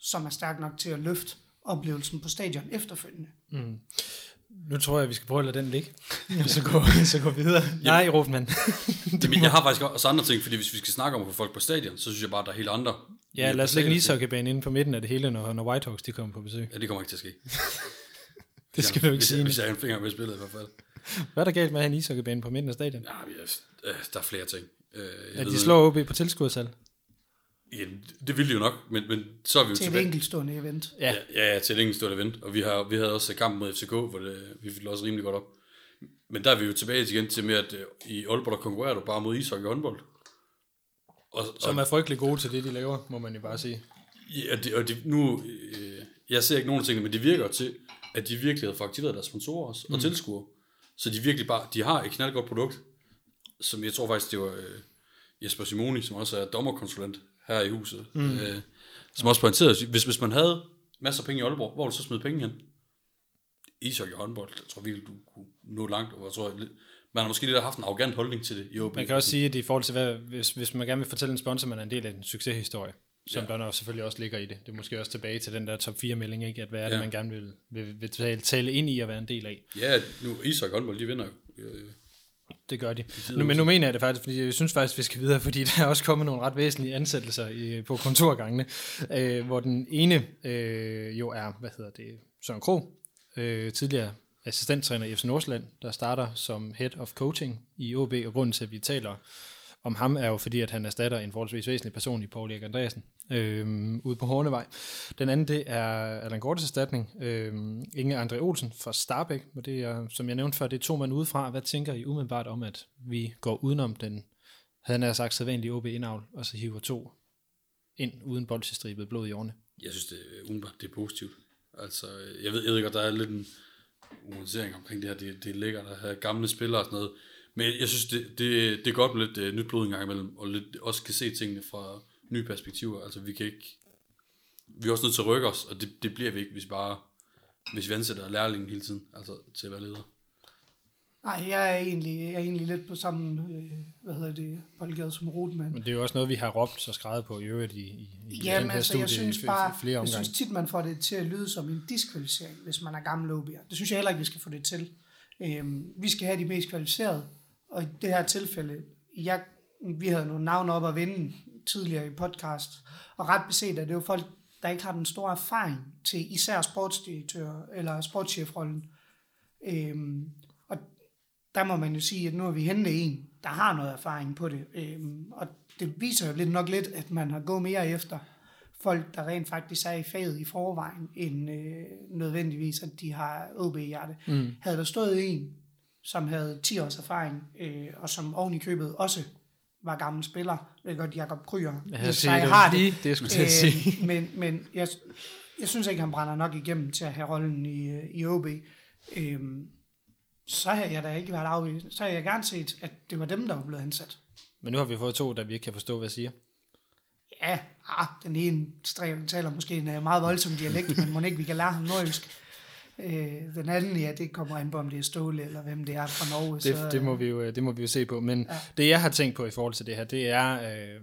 som er stærk nok til at løfte oplevelsen på stadion efterfølgende. Nu tror jeg, vi skal prøve at lade den ligge. så gå, så gå videre. Nej, Rufman. Jamen, jeg har faktisk også andre ting, fordi hvis vi skal snakke om at få folk på stadion, så synes jeg bare, at der er helt andre. ja, lad os lægge en ishockeybane inde på midten af det hele, når, når Whitehawks de kommer på besøg. Ja, det kommer ikke til at ske. Det skal du ikke hvis, sige. jeg, hvis jeg har en finger med i spillet i hvert fald. Hvad er der galt med at have en ishockeybane på midten af stadion? Ja, men jeg, øh, der er flere ting. Øh, jeg ved- de slår OB på tilskudsal. Ja, det ville de jo nok, men, men så er vi jo Til et tilbage. enkeltstående event. Ja, Ja, ja, til et enkeltstående event. Og vi, har, vi havde også kamp mod FCK, hvor det, vi fik også rimelig godt op. Men der er vi jo tilbage igen til med, at øh, i Aalborg, der konkurrerer du bare mod ishockey og håndbold. Og, som og, er frygtelig gode til det, de laver, må man jo bare sige. ja, det, og det, nu, øh, jeg ser ikke nogen af tingene, men det virker til, at de virkelig havde fået aktiveret deres sponsorer også, og tilskuere. Så de virkelig bare, de har et knaldgodt produkt, som jeg tror faktisk, det var øh, Jesper Simoni, som også er dommerkonsulent her i huset, mm. øh, som også pointerede, hvis, hvis man havde masser af penge i Aalborg, hvor ville du så smide penge hen? Ishockey og håndbold, jeg tror virkelig, du kunne nå langt, og jeg tror, man har måske lidt haft en arrogant holdning til det i OB. Man kan også sige, at i forhold til, hvad, hvis, hvis man gerne vil fortælle en sponsor, man er en del af en succeshistorie, som ja. der nok selvfølgelig også ligger i det. Det er måske også tilbage til den der top 4 melding, ikke? at hvad er det, Ja. man gerne vil, vil, vil tale, tale ind i at være en del af. Ja, nu og håndbold, de vinder jo. Øh, Det gør de. Nu, men nu mener jeg det faktisk, fordi jeg synes faktisk, vi skal videre, fordi der er også kommet nogle ret væsentlige ansættelser i, på kontorgangene, øh, hvor den ene øh, jo er, hvad hedder det, Søren Kro, øh, tidligere assistenttræner i FC Nordsjælland, der starter som head of coaching i OB, og grunden til, at vi taler om ham, er jo fordi, at han erstatter en forholdsvis væsentlig person i Paul Erik Andreasen øh, ude på Hornevej. Den anden, det er Allan Gortes erstatning, øh, Inge André Olsen fra Starbæk, og det er, som jeg nævnte før, det er to man udefra. Hvad tænker I umiddelbart om, at vi går udenom den, havde han sagt, sædvanlige OB indavl, og så hiver to ind uden boldsestribet blod i årene? Jeg synes, det, er umiddelbart, det er positivt. Altså, jeg ved, jeg ved godt, der er lidt en uansering omkring det her. Det, det er lækkert at have gamle spillere og sådan noget. Men jeg synes, det, det, det er godt med lidt uh, nyt blod en gang imellem, og lidt, også kan se tingene fra nye perspektiver. Altså, vi kan ikke... Vi er også nødt til at rykke os, og det, det bliver vi ikke, hvis bare hvis vi ansætter lærlingen hele tiden, altså til at være leder. Nej, jeg er egentlig, jeg er egentlig lidt på samme, øh, hvad hedder det, boldgade som Rotman. Men det er jo også noget, vi har råbt så skrevet på i øvrigt i, i, i Ja, den her altså, studie jeg synes bare, flere jeg omgange. synes tit, man får det til at lyde som en diskvalificering, hvis man er gammel OB'er. Det synes jeg heller ikke, vi skal få det til. Øhm, vi skal have de mest kvalificerede, og i det her tilfælde, jeg, vi havde nogle navne op at vinde tidligere i podcast, og ret beset er det jo folk, der ikke har den store erfaring til især sportsdirektør eller sportschefrollen. Øhm, og der må man jo sige, at nu har vi hentet en, der har noget erfaring på det. Øhm, og det viser jo lidt nok lidt, at man har gået mere efter folk, der rent faktisk er i faget i forvejen, end øh, nødvendigvis, at de har OB-hjerte. Mm. Havde der stået en, som havde 10 års erfaring, øh, og som oven i købet også var gammel spiller, jeg ved godt, Jacob Kryer, hvis siger, jeg det har lige det, jeg skulle til at sige. Øh, men men jeg, jeg synes ikke, han brænder nok igennem til at have rollen i, øh, i OB. Øhm, så har jeg da ikke været afvist. Så har jeg gerne set, at det var dem, der var blevet ansat. Men nu har vi fået to, der vi ikke kan forstå, hvad jeg siger. Ja, ah, den ene stræk, taler måske en øh, meget voldsom dialekt, men må ikke, vi kan lære ham nordjysk. Øh, den anden, ja, det kommer an på, om det er Ståle, eller hvem det er fra Norge. Det, så, det, må vi jo, det må vi jo se på. Men ja. det, jeg har tænkt på i forhold til det her, det er, øh,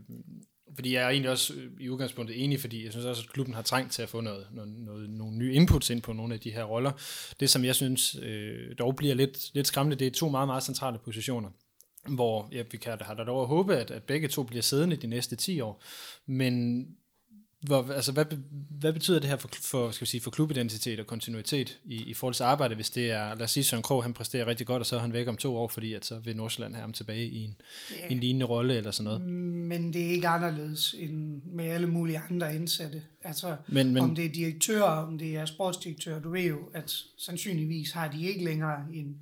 fordi jeg er egentlig også øh, i udgangspunktet enig, fordi jeg synes også, at klubben har trængt til at få noget, noget, noget, nogle nye inputs ind på nogle af de her roller. Det, som jeg synes øh, dog bliver lidt, lidt skræmmende, det er to meget, meget centrale positioner hvor ja, vi kan har da dog at håbe, at, at begge to bliver siddende de næste 10 år. Men hvor, altså, hvad, hvad betyder det her for, for, skal vi sige, for klubidentitet og kontinuitet i, i forhold til arbejde, hvis det er, lad os sige, Søren Krog, han præsterer rigtig godt, og så er han væk om to år, fordi at så vil Nordsjælland have ham tilbage i en, yeah. en lignende rolle eller sådan noget. Men det er ikke anderledes end med alle mulige andre indsatte. Altså, Men- men- om det er direktører, om det er sportsdirektører, du ved jo, at sandsynligvis har de ikke længere en,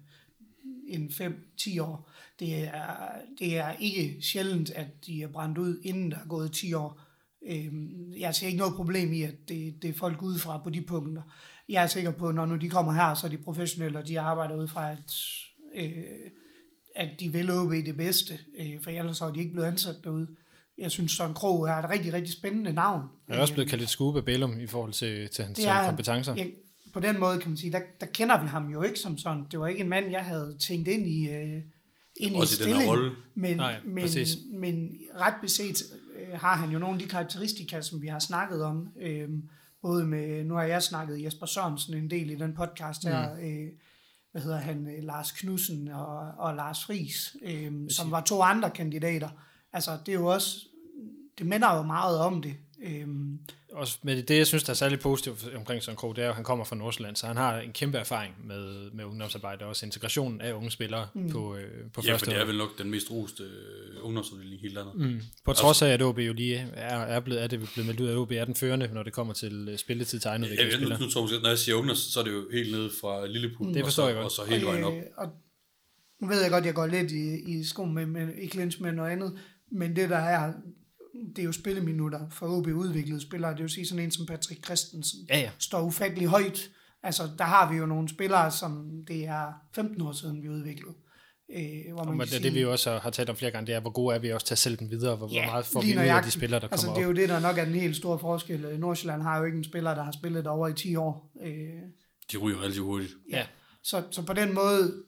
en 5-10 år. Det er, det er ikke sjældent, at de er brændt ud, inden der er gået 10 år. Øhm, Jeg ser ikke noget problem i, at det, det er folk udefra på de punkter. Jeg er sikker på, at når nu de kommer her, så er de professionelle, og de arbejder ud fra, at, øh, at de vil OB det bedste, øh, for ellers er de ikke blevet ansat derude. Jeg synes, Søren Krog er et rigtig, rigtig spændende navn. Han er også blevet kaldt et skube af Bellum i forhold til, til hans er øh, kompetencer. Ja, på den måde kan man sige, der, der kender vi ham jo ikke som sådan. Det var ikke en mand, jeg havde tænkt ind i, øh, ind Også i i den her stilling. rolle. Men, Nej, men, præcis. men ret beset øh, har han jo nogle af de karakteristika, som vi har snakket om. Øh, både med, nu har jeg snakket Jesper Sørensen en del i den podcast her, mm. øh, hvad hedder han, øh, Lars Knudsen og, og Lars Friis, øh, som var to andre kandidater. Altså, det er jo også, det minder jo meget om det. Øh, Også med det, jeg synes, der er særlig positivt omkring Søren Krog, det er at han kommer fra Nordsjælland, så han har en kæmpe erfaring med, med ungdomsarbejde, og også integrationen af unge spillere mm. på, øh, på Ja, for første det er vel nok den mest roste øh, ungdomsudvikling i hele landet. Mm. På trods af, at OB jo lige er, er, blevet, er det blevet meldt ud, at OB er den førende, når det kommer til øh, spilletid til Jeg, jeg, nu, nu når jeg siger ungdoms, så er det jo helt nede fra Lilleput, Det forstår og så, jeg godt. og så hele vejen op. Øh, og nu ved jeg godt, at jeg går lidt i, i sko med, med i clinch med noget andet, men det der er, det er jo spilleminutter for OB udviklede spillere. Det vil sige sådan en som Patrick Christensen Ja, ja. står ufattelig højt. Altså, der har vi jo nogle spillere, som det er 15 år siden, vi udviklede. Øh, hvor Og man det, kan det, vi jo også har- talt om flere gange, det er, hvor gode er vi også til at sælge dem videre, hvor, hvor meget får vi ud af de spillere, der altså, kommer det er op. jo det, der nok er den helt store forskel. Nordsjælland har jo ikke en spiller, der har spillet over i 10 år. Øh, De ryger relativt hurtigt. Ja. Så, så på den måde,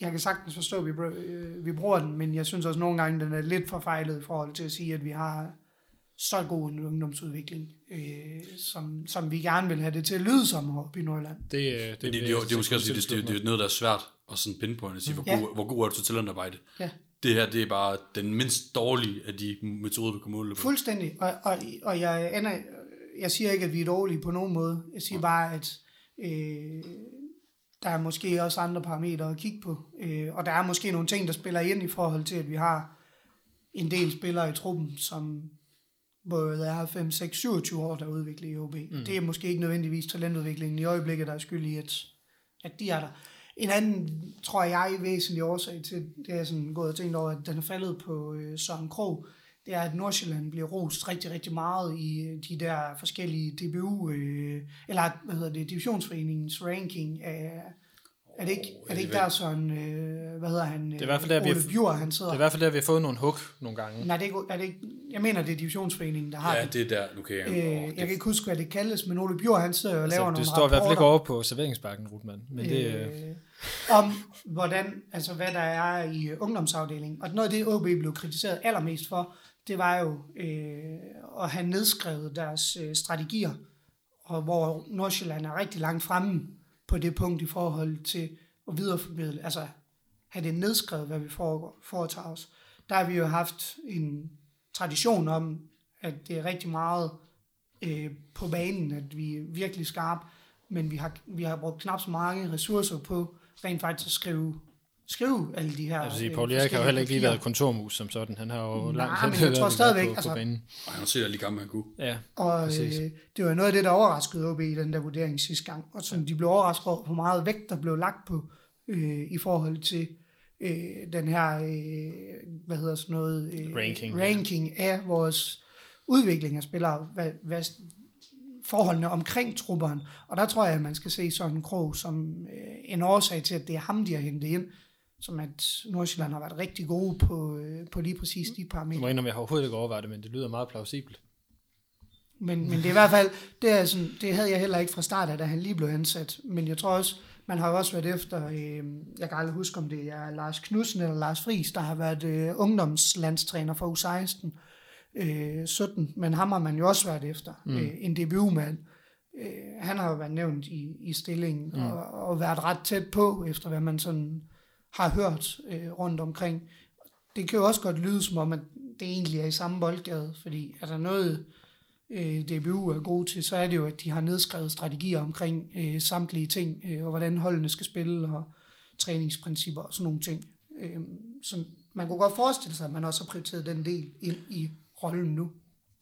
jeg kan sagtens forstå, at vi, øh, vi bruger den, men jeg synes også nogle gange, den er lidt forfejlet i forhold til at sige, at vi har så god en ungdomsudvikling, øh, som, som vi gerne vil have det til at lyde som oppe i Nordjylland. Det, øh, det, det, det, det, er det er måske også, det, det, det, er noget, der er svært at sådan pinpointe og sige, hvor, Ja. god, hvor god er du til talentarbejde. Ja. Det her, det er bare den mindst dårlige af de metoder, du kan måle på. Fuldstændig, og, og, og jeg, ender, jeg siger ikke, at vi er dårlige på nogen måde. Jeg siger bare, at øh, der er måske også andre parametre at kigge på. Øh, og der er måske nogle ting, der spiller ind i forhold til, at vi har en del spillere i truppen, som både er 5, 6, 27 år, der udvikler i OB. Mm. Det er måske ikke nødvendigvis talentudviklingen i øjeblikket, der er skyld i, at, at de er der. En anden, tror jeg, væsentlig årsag til, det er sådan gået og tænkt over, at den er faldet på øh, Søren Krog, det er, at Nordsjælland bliver rost rigtig, rigtig meget i øh, de der forskellige DBU, øh, eller hvad hedder det, divisionsforeningens ranking af, er det ikke, er det ikke der sådan, øh, hvad hedder han, det er i hvert fald der, vi Ole har- Bjur, han sidder. Det er i hvert fald der, vi har fået nogle hug nogle gange. Nej, det er, ikke, er det ikke, jeg mener, det er divisionsforeningen, der har Ja, det. det er der, nu kan jeg... Øh, jeg det- kan ikke huske, hvad det kaldes, men Ole Bjur, han sidder og laver Altså, nogle det står i hvert fald ikke over på serveringsbakken, Rutmann. Men det, øh, øh, om hvordan, altså hvad der er i ungdomsafdelingen. Og noget af det, OB blev kritiseret allermest for, det var jo øh, at have nedskrevet deres øh, strategier, og hvor Nordsjælland er rigtig langt fremme på det punkt i forhold til at videreformidle, altså have det nedskrevet, hvad vi foregår, foretager os. Der har vi jo haft en tradition om, at det er rigtig meget øh, på banen, at vi er virkelig skarpe, men vi har, vi har brugt knap så mange ressourcer på rent faktisk at skrive, skrive alle de her jeg vil sige, øh, Paul Erik har jo heller ikke lige været kontormus som sådan. Han har jo Nej, langt men jeg tror på- stadigvæk, på, på altså- banen. Ej, han har set alle de gamle, han kunne. Ja, Og øh, det var noget af det, der overraskede OB i den der vurdering sidste gang. Og som de blev overrasket over, hvor meget vægt der blev lagt på øh, i forhold til øh, den her, øh, hvad hedder sådan noget, øh, Ranking. ranking af vores udvikling af spillere, hvad, hvad forholdene omkring trupperen. Og der tror jeg, at man skal se sådan en krog som øh, en årsag til, at det er ham, de har hentet ind, som at Nordsjælland har været rigtig gode på, øh, på lige præcis de jeg parametre. må indrømme, jeg har overhovedet ikke overvejet det, men det lyder meget plausibelt. Men, men det er i hvert fald, det, er sådan, det havde jeg heller ikke fra start af, da han lige blev ansat. Men jeg tror også, man har også været efter, øh, jeg kan aldrig huske, om det er Lars Knudsen eller Lars Friis, der har været øh, ungdomslandstræner for U16, øh, 17, men ham har man jo også været efter, mm. øh, en DBU-mand. Øh, han har jo været nævnt i, i stillingen, mm. og, og været ret tæt på, efter hvad man sådan har hørt øh, rundt omkring. Det kan jo også godt lyde som om, at det egentlig er i samme boldgade, fordi er der noget, øh, DBU er gode til, så er det jo, at de har nedskrevet strategier omkring øh, samtlige ting, øh, og hvordan holdene skal spille, og træningsprincipper og sådan nogle ting. Øh, så man kunne godt forestille sig, at man også har prioriteret den del ind i rollen nu.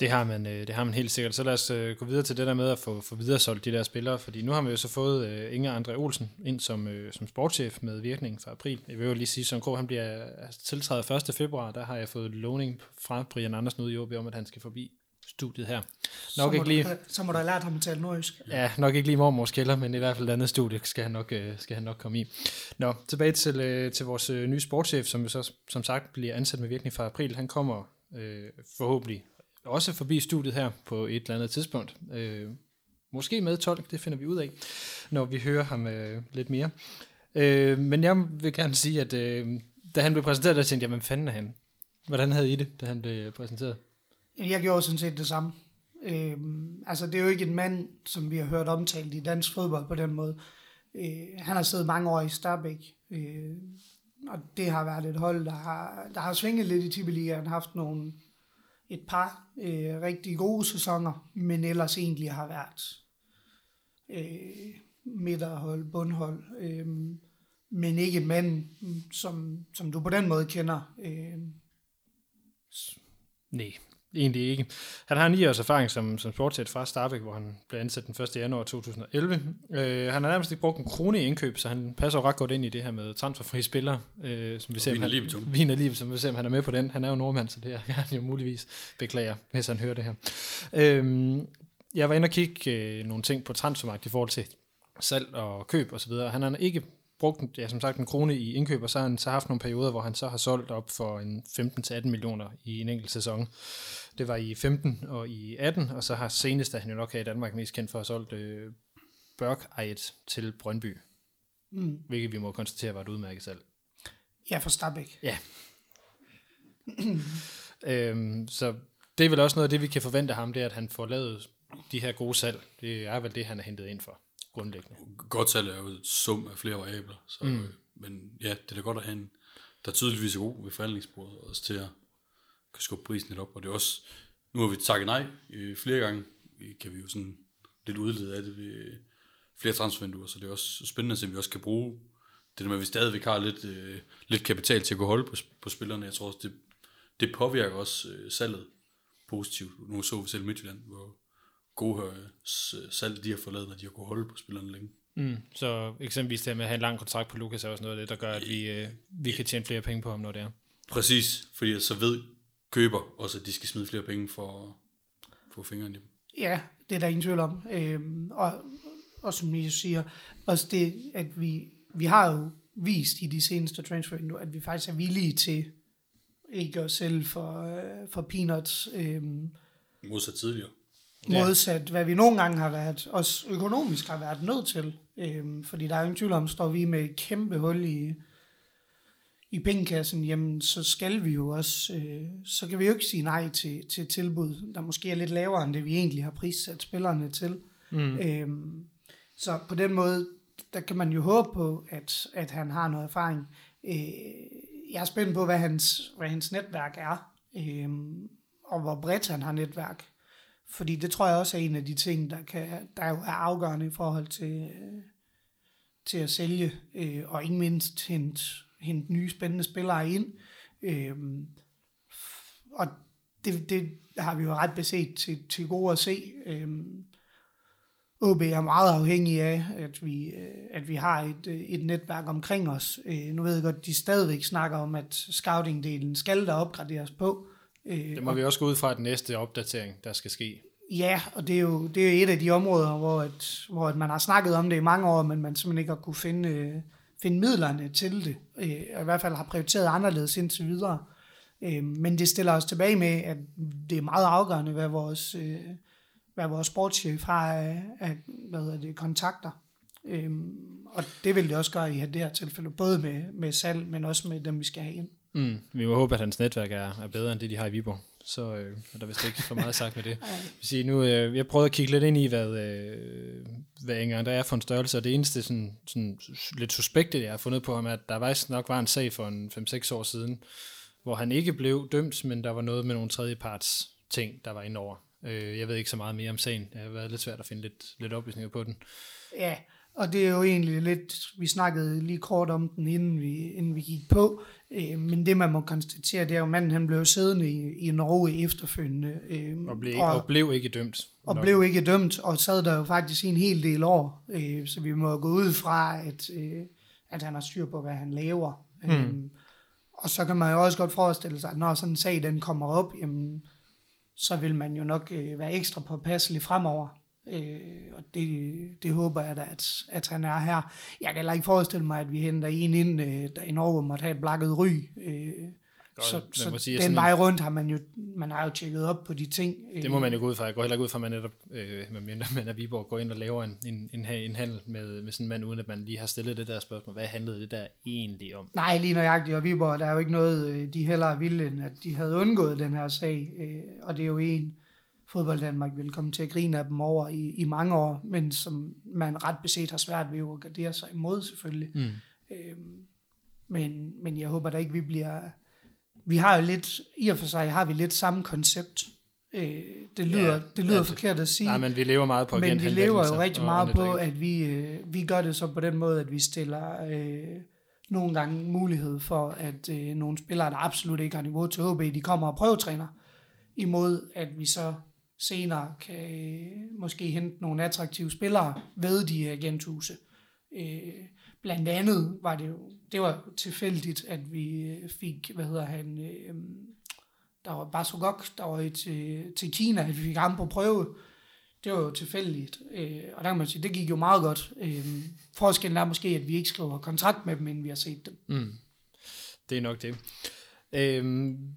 Det har man, øh, det har man helt sikkert. Så lad os øh, gå videre til det der med at få, få videre solgt de der spillere, fordi nu har vi jo så fået øh, Inger André Olsen ind som, øh, som sportschef med virkning fra april. Jeg vil jo lige sige, at Søren Krog, han bliver tiltrædet 1. februar, der har jeg fået lovning fra Brian Andersen ude i OB om, at han skal forbi studiet her. Så Nok må, ikke lige, du, så må du have lært ham at tale nordjysk. ja, nok ikke lige mormors kælder, men i hvert fald et andet studie skal han nok, skal han nok komme i. Nå, tilbage til, til vores nye sportschef, som jo så som sagt bliver ansat med virkning fra april. Han kommer øh, forhåbentlig også forbi studiet her på et eller andet tidspunkt. Øh, måske med tolk, det finder vi ud af, når vi hører ham øh, lidt mere. Øh, men jeg vil gerne sige, at øh, da han blev præsenteret, der tænkte jeg, hvem fanden er han? Hvordan havde I det, da han blev præsenteret? Jeg gjorde sådan set det samme. Øh, altså, det er jo ikke en mand, som vi har hørt omtalt i dansk fodbold på den måde. Øh, han har siddet mange år i Stabæk, øh, og det har været et hold, der har, der har svinget lidt i Tippeligaen, haft nogle, et par øh, rigtig gode sæsoner, men ellers egentlig har været øh, midterhold, bundhold, øh, men ikke en mand, som, som du på den måde kender. Øh. Nej, egentlig ikke. Han har 9 års erfaring som, som sportschef fra Starbæk, hvor han blev ansat den 1. januar 2011. Øh, han har nærmest ikke brugt en krone i indkøb, så han passer jo ret godt ind i det her med transferfri spillere. Øh, som vi ser, Wiener han, Liebtum. Wiener som vi ser, om han er med på den. Han er jo nordmand, så det er han jo muligvis beklager, hvis han hører det her. Øh, jeg var inde og kigge øh, nogle ting på transfermarkedet i forhold til salg og køb osv. Han har ikke brugt, ja, som sagt, en krone i indkøb, og så har han så haft nogle perioder, hvor han så har solgt op for en 15-18 millioner i en enkelt sæson. Det var i 15 og i 18, og så har senest, at han jo nok her i Danmark mest kendt for at have solgt øh, Børk til Brøndby, Mm. hvilket vi må konstatere var et udmærket salg. Ja, for Stabæk. Ja. øhm, så det er vel også noget af det, vi kan forvente af ham, det er, at han får lavet de her gode salg. Det er vel det, han er hentet ind for, grundlæggende. Godt er jo et sum af flere variabler. Så, mm. Men ja, det er da godt at have en, der tydeligvis er god ved forhandlingsbordet, og også til at kan skubbe prisen lidt op. Og det er også, nu har vi takket nej øh, flere gange, øh, kan vi jo sådan lidt udlede af det ved flere transfervinduer, så det er også spændende at se, om vi også kan bruge det der med, at vi stadigvæk har lidt, øh, lidt kapital til at kunne holde på, på spillerne. Jeg tror også, det, det påvirker også øh, salget positivt. Nu så vi selv Midtjylland, hvor gode øh, salg de har fået lavet, når de har kunnet holde på spillerne længe. Mm. Så eksempelvis det med at have en lang kontrakt på Lukas er også noget af det, der gør, at vi, øh, vi kan tjene flere penge på ham, når det er. Præcis, fordi så ved køber også, at de skal smide flere penge for at få fingrene i dem. Ja, det er der ingen tvivl om. Øhm, og, og som I siger, også det, at vi, vi har jo vist i de seneste transfer at vi faktisk er villige til ikke at sælge for, øh, for peanuts, øhm, Modsat tidligere. Modsat hvad vi nogle gange har været, også økonomisk har været nødt til. Øhm, fordi der er jo ingen tvivl om, står vi med et kæmpe hul i, i pengekassen, jamen så skal vi jo også, øh, så kan vi jo ikke sige nej til, til tilbud, der måske er lidt lavere end det, vi egentlig har prissat spillerne til. Mm. Øhm, så på den måde, der kan man jo håbe på, at, at han har noget erfaring. Øh, jeg er spændt på, hvad hans, hvad hans netværk er, øh, og hvor bredt han har netværk. Fordi det tror jeg også er en af de ting, der, kan, der jo er afgørende i forhold til, øh, til at sælge, øh, og ikke mindst hente, hente nye spændende spillere ind. Øh, og det, det har vi jo ret beset til, til gode at se. Øh, OB er meget afhængig af, at vi, øh, at vi har et, øh, et netværk omkring os. Øh, Nu ved jeg godt, de stadigvæk snakker om, at scouting-delen skal der opgraderes på. Øh, Det må vi også gå ud fra den næste opdatering, der skal ske. Ja, og det er jo, det er jo et af de områder, hvor, et, hvor et man har snakket om det i mange år, men man simpelthen ikke har kunne finde, øh, finde midlerne til det, øh, og i hvert fald har prioriteret anderledes indtil videre. Øh, men det stiller os tilbage med, at det er meget afgørende, hvad vores, øh, hvad vores sportschef har af, af hvad hedder det, kontakter. Øh, og det vil det også gøre i det her tilfælde, både med, med salg, men også med dem, vi skal have ind. Mm. Vi må håbe, at hans netværk er, er bedre end det, de har i Viborg. Så øh, er der vist ikke for meget sagt med det. Sige, nu, øh, jeg prøvede at kigge lidt ind i, hvad, øh, hvad engang der er for en størrelse, og det eneste sådan, sådan, lidt suspekte, jeg har fundet på ham, er, at der faktisk nok var en sag for en 5-6 år siden, hvor han ikke blev dømt, men der var noget med nogle tredjeparts ting, der var inde over. Øh, jeg ved ikke så meget mere om sagen. Det har været lidt svært at finde lidt, lidt oplysninger på den. Ja, og det er jo egentlig lidt, vi snakkede lige kort om den, inden vi, inden vi gik på, øh, men det man må konstatere, det er jo, at manden han blev siddende i, i Norge efterfølgende. Øh, Og blev, og, og blev ikke dømt. og Nok. blev ikke dømt, og sad der jo faktisk en hel del år, øh, så vi må gå ud fra, at, øh, at han har styr på, hvad han laver. Mm. Øhm, og så kan man jo også godt forestille sig, at når sådan en sag den kommer op, jamen, så vil man jo nok øh, være ekstra påpasselig fremover. Øh, og det, det håber jeg da, at, at han er her. Jeg kan heller ikke forestille mig, at vi henter en ind, øh, der i Norge måtte have et blakket ry. Øh, så man så må sige, den vej rundt har man jo, man har jo tjekket op på de ting. Det må man jo gå ud fra. Jeg går heller ikke ud fra, at man netop, øh, medmindre man er Viborg, går ind og laver en, en, en, en handel med, med sådan en mand, uden at man lige har stillet det der spørgsmål. Hvad handlede det der egentlig om? Nej, lige nøjagtigt, og Viborg, der er jo ikke noget, øh, de heller ville, end at de havde undgået den her sag, øh, og det er jo en, fodbold Danmark vil komme til at grine af dem over i, i mange år, men som man ret beset har svært ved at gardere sig imod selvfølgelig. Mm. Øhm, men, men jeg håber da ikke, vi bliver... Vi har jo lidt, i og for sig har vi lidt samme koncept. Øh, det lyder, Ja, det lyder ja, forkert at sige. Nej, men vi lever meget på Men vi lever jo rigtig meget på, at vi, øh, vi gør det så på den måde, at vi stiller øh, nogle gange mulighed for, at øh, nogle spillere, der absolut ikke har niveau til HB, de kommer og prøvetræner, imod at vi så senere kan øh, måske hente nogle attraktive spillere ved de agenthuse. Øh, blandt andet var det jo, det var tilfældigt, at vi øh, fik, hvad hedder han, øh, der var Basogok, der var i til, til Kina, at vi fik ham på prøve. Det var jo tilfældigt, øh, og der kan man sige, det gik jo meget godt. Øh, forskellen er måske, at vi ikke skriver kontrakt med dem, inden vi har set dem. Mm. Det er nok det. Øhm,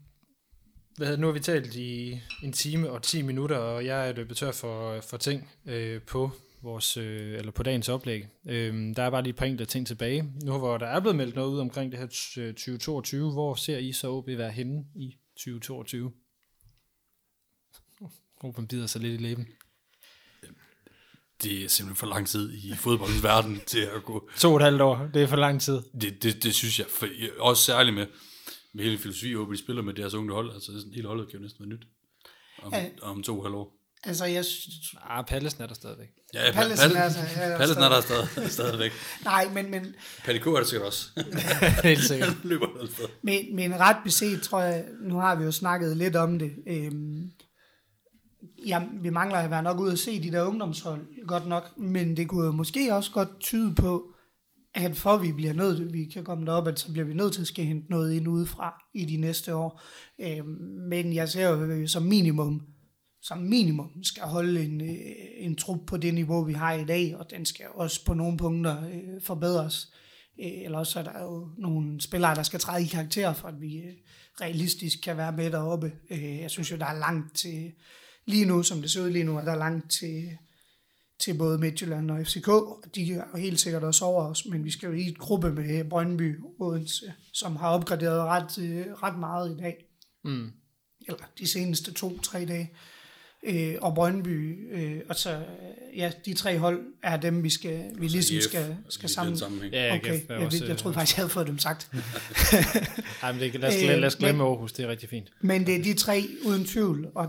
hvad nu har vi talt i en time og 10 minutter, og jeg er løbet tør for, for ting øh, på vores, øh, eller på dagens oplæg. Øhm, der er bare lige et par enkelte ting tilbage. Nu hvor der er blevet meldt noget ud omkring det her t- øh, 2022, hvor ser I så OB være henne i 2022? Ruben bider sig lidt i læben. Det er simpelthen for lang tid i fodboldens verden til at gå. To og et halvt år, det er for lang tid. Det, det, det synes jeg, for, også særligt med, med hele filosofi, hvor de spiller med deres unge hold. Altså, det er sådan, hele holdet kan jo næsten være nyt om, Ja. om to halvt år. Altså, jeg, synes- Ah, Pallesen er der stadigvæk. Ja, ja, Pallesen Pallesen er der Pallesen er der stadig, stadigvæk. nej, men, men K er der sikkert også. Helt sikkert. Løber. Men, men ret beset, tror jeg, nu har vi jo snakket lidt om det. Øhm, ja, vi mangler at være nok ude at se de der ungdomshold, godt nok. Men det kunne jo måske også godt tyde på, at for vi bliver nødt til, vi kan komme derop, at så bliver vi nødt til at skal hente noget ind udefra i de næste år. Øhm, men jeg ser jo øh, som minimum, som minimum skal holde en, øh, en trup på det niveau, vi har i dag, og den skal også på nogle punkter øh, forbedres. Øh, Eller også er der jo nogle spillere, der skal træde i karakter, for at vi øh, realistisk kan være med deroppe. Øh, Jeg synes jo, der er langt til, lige nu, som det ser ud lige nu, er der langt til, til både Midtjylland og FCK. og De er jo helt sikkert også over os, men vi skal jo i et gruppe med Brøndby Odense, som har opgraderet ret, øh, ret meget i dag. Mm. Eller de seneste to-tre dage. Øh, og Brøndby, øh, og så, øh, ja, de tre hold er dem, vi skal, vi ligesom IF, skal, altså, skal sammen. Ja, Okay, jeg, også, jeg troede øh, faktisk, jeg havde fået dem sagt. Ej, men det, lad, os, Øh, lad os glemme men- Aarhus, det er rigtig fint. Men det er de tre uden tvivl, og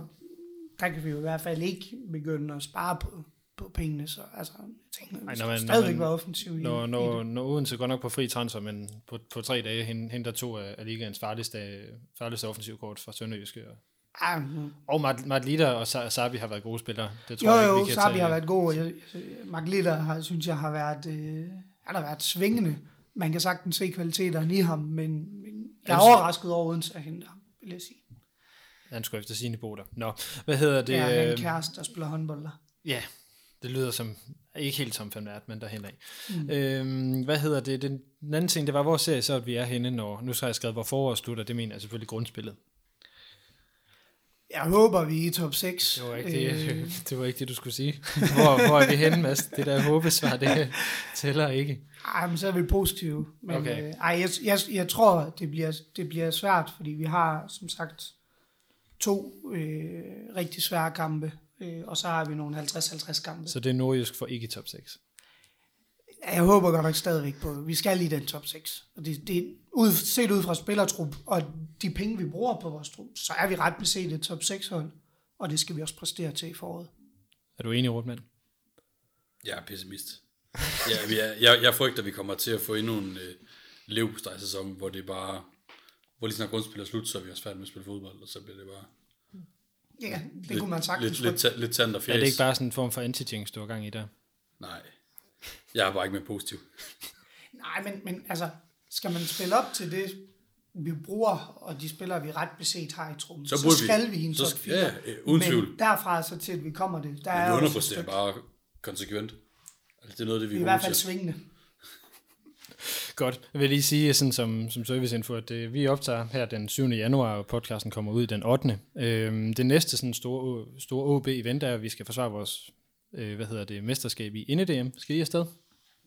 der kan vi jo i hvert fald ikke begynde at spare på, på pengene. Så altså, jeg tænker, Ej, når man- stadigvæk man- være offensiv i, Når, i når, det. når Odense går nok på fri transfer, men på, på tre dage hen- henter to af, af ligaens farligste, farligste offensivkort fra Sønderjyske. Og, Ej, nu- og Lida og Sa- Sabi har været gode spillere. Det tror jo, jeg ikke, jo, vi kan Sabi tage. har været god. Jeg, Mark Litter har, synes jeg har været, øh, han har været svingende. Man kan sagtens se kvaliteterne i ham, men, men jeg er overrasket over Odense at hente ham, vil jeg sige. Han skulle efter sine boder. Nå, hvad hedder det? Det er en øh, kæreste, der spiller håndbold der. Ja, det lyder som, ikke helt som fanvært, men derhen af. Mm. Øhm, hvad hedder det? Den, den anden ting, det var, hvor ser så, at vi er henne, når, nu så har jeg skrevet, hvor foråret slutter, det mener jeg selvfølgelig grundspillet. Jeg håber, vi er i top 6. Det var ikke, det, det, var ikke det, du skulle sige. Hvor, hvor er vi henne, Mads? Det der håbesvar, det tæller ikke. Ej, men så er vi positive. Men, okay. øh, ej, jeg, jeg, jeg tror, det bliver, det bliver svært, fordi vi har, som sagt, to øh, rigtig svære kampe, øh, og så har vi nogle 50-50 kampe. Så det er nordjysk for ikke i top 6. Jeg håber godt nok stadigvæk på, at vi skal i den top 6. Og det, det, ud, set ud fra spillertrup, og de penge, vi bruger på vores trup, så er vi ret beset et top 6 hold, og det skal vi også præstere til i foråret. Er du enig, Rotman? Jeg er pessimist. Ja, vi er, jeg, jeg frygter, at vi kommer til at få endnu en øh, levpostej-sæson, hvor det bare... Hvor lige snart grundspil er slut, så er vi også færdige med at spille fodbold, og så bliver det bare... Ja, det lidt, kunne man sagtens Lidt, lidt, lidt, tand og Er fjæs. det ikke bare sådan en form for anti du har gang i der? Nej. Jeg er bare ikke mere positiv. Nej, men, men altså, skal man spille op til det, vi bruger, og de spillere, vi ret beset har i truppen, Så så, så vi- skal vi i en så top skal- 4. ja, øh, uden men tvivl. derfra så til, at vi kommer det, der Men er stykke. bare konsekvent. Altså, det er noget det, vi, Vi er i er hvert fald svingende. Godt. Jeg vil lige sige sådan som, som serviceinfo, at øh, vi optager her den 7. januar, og podcasten kommer ud den 8. Øhm, det næste sådan store, store OB-event er, at vi skal forsvare vores øh, hvad hedder det, mesterskab i Inde-DM. Skal I afsted?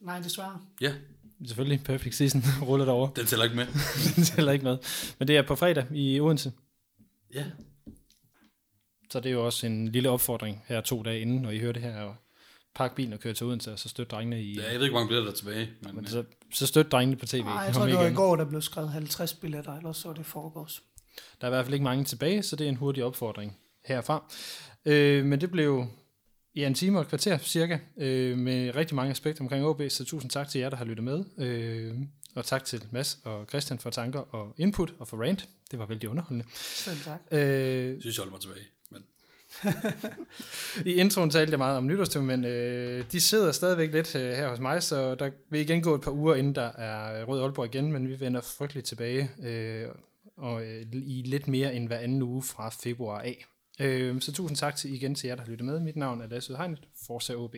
Nej, desværre. Ja, Selvfølgelig. Perfect season. Ruller derover. den tæller ikke med. det tæller ikke med. Men det er på fredag i Odense. Ja. så det er jo også en lille opfordring her to dage inden, når I hører det her, og pakke bilen og køre til Odense, og så støtte drengene i... Ja, jeg ved ikke, hvor mange billetter der er tilbage. Men, Men øh, så, så støt drengene på tv. Nej, jeg tror, det var i går, der blev skrevet 50 billetter, ellers så var det foregås. Der er i hvert fald ikke mange tilbage, så det er en hurtig opfordring herfra. Øh, men det blev ja, en time og et kvarter cirka, øh, med rigtig mange aspekter omkring OB, så tusind tak til jer, der har lyttet med. Øh, og tak til Mads og Christian for tanker og input og for rant. Det var vældig underholdende. Selv tak. Øh, jeg synes, jeg holder mig tilbage. I introen talte jeg meget om nytårstur, men øh, de sidder stadigvæk lidt øh, her hos mig, så der vil igen gå et par uger, inden der er Rød Aalborg igen, men vi vender frygteligt tilbage, øh, og øh, i lidt mere end hver anden uge fra februar af. Øh, så tusind tak til igen til jer, der har lyttet med. Mit navn er Lasse Hegnet, Forza OB.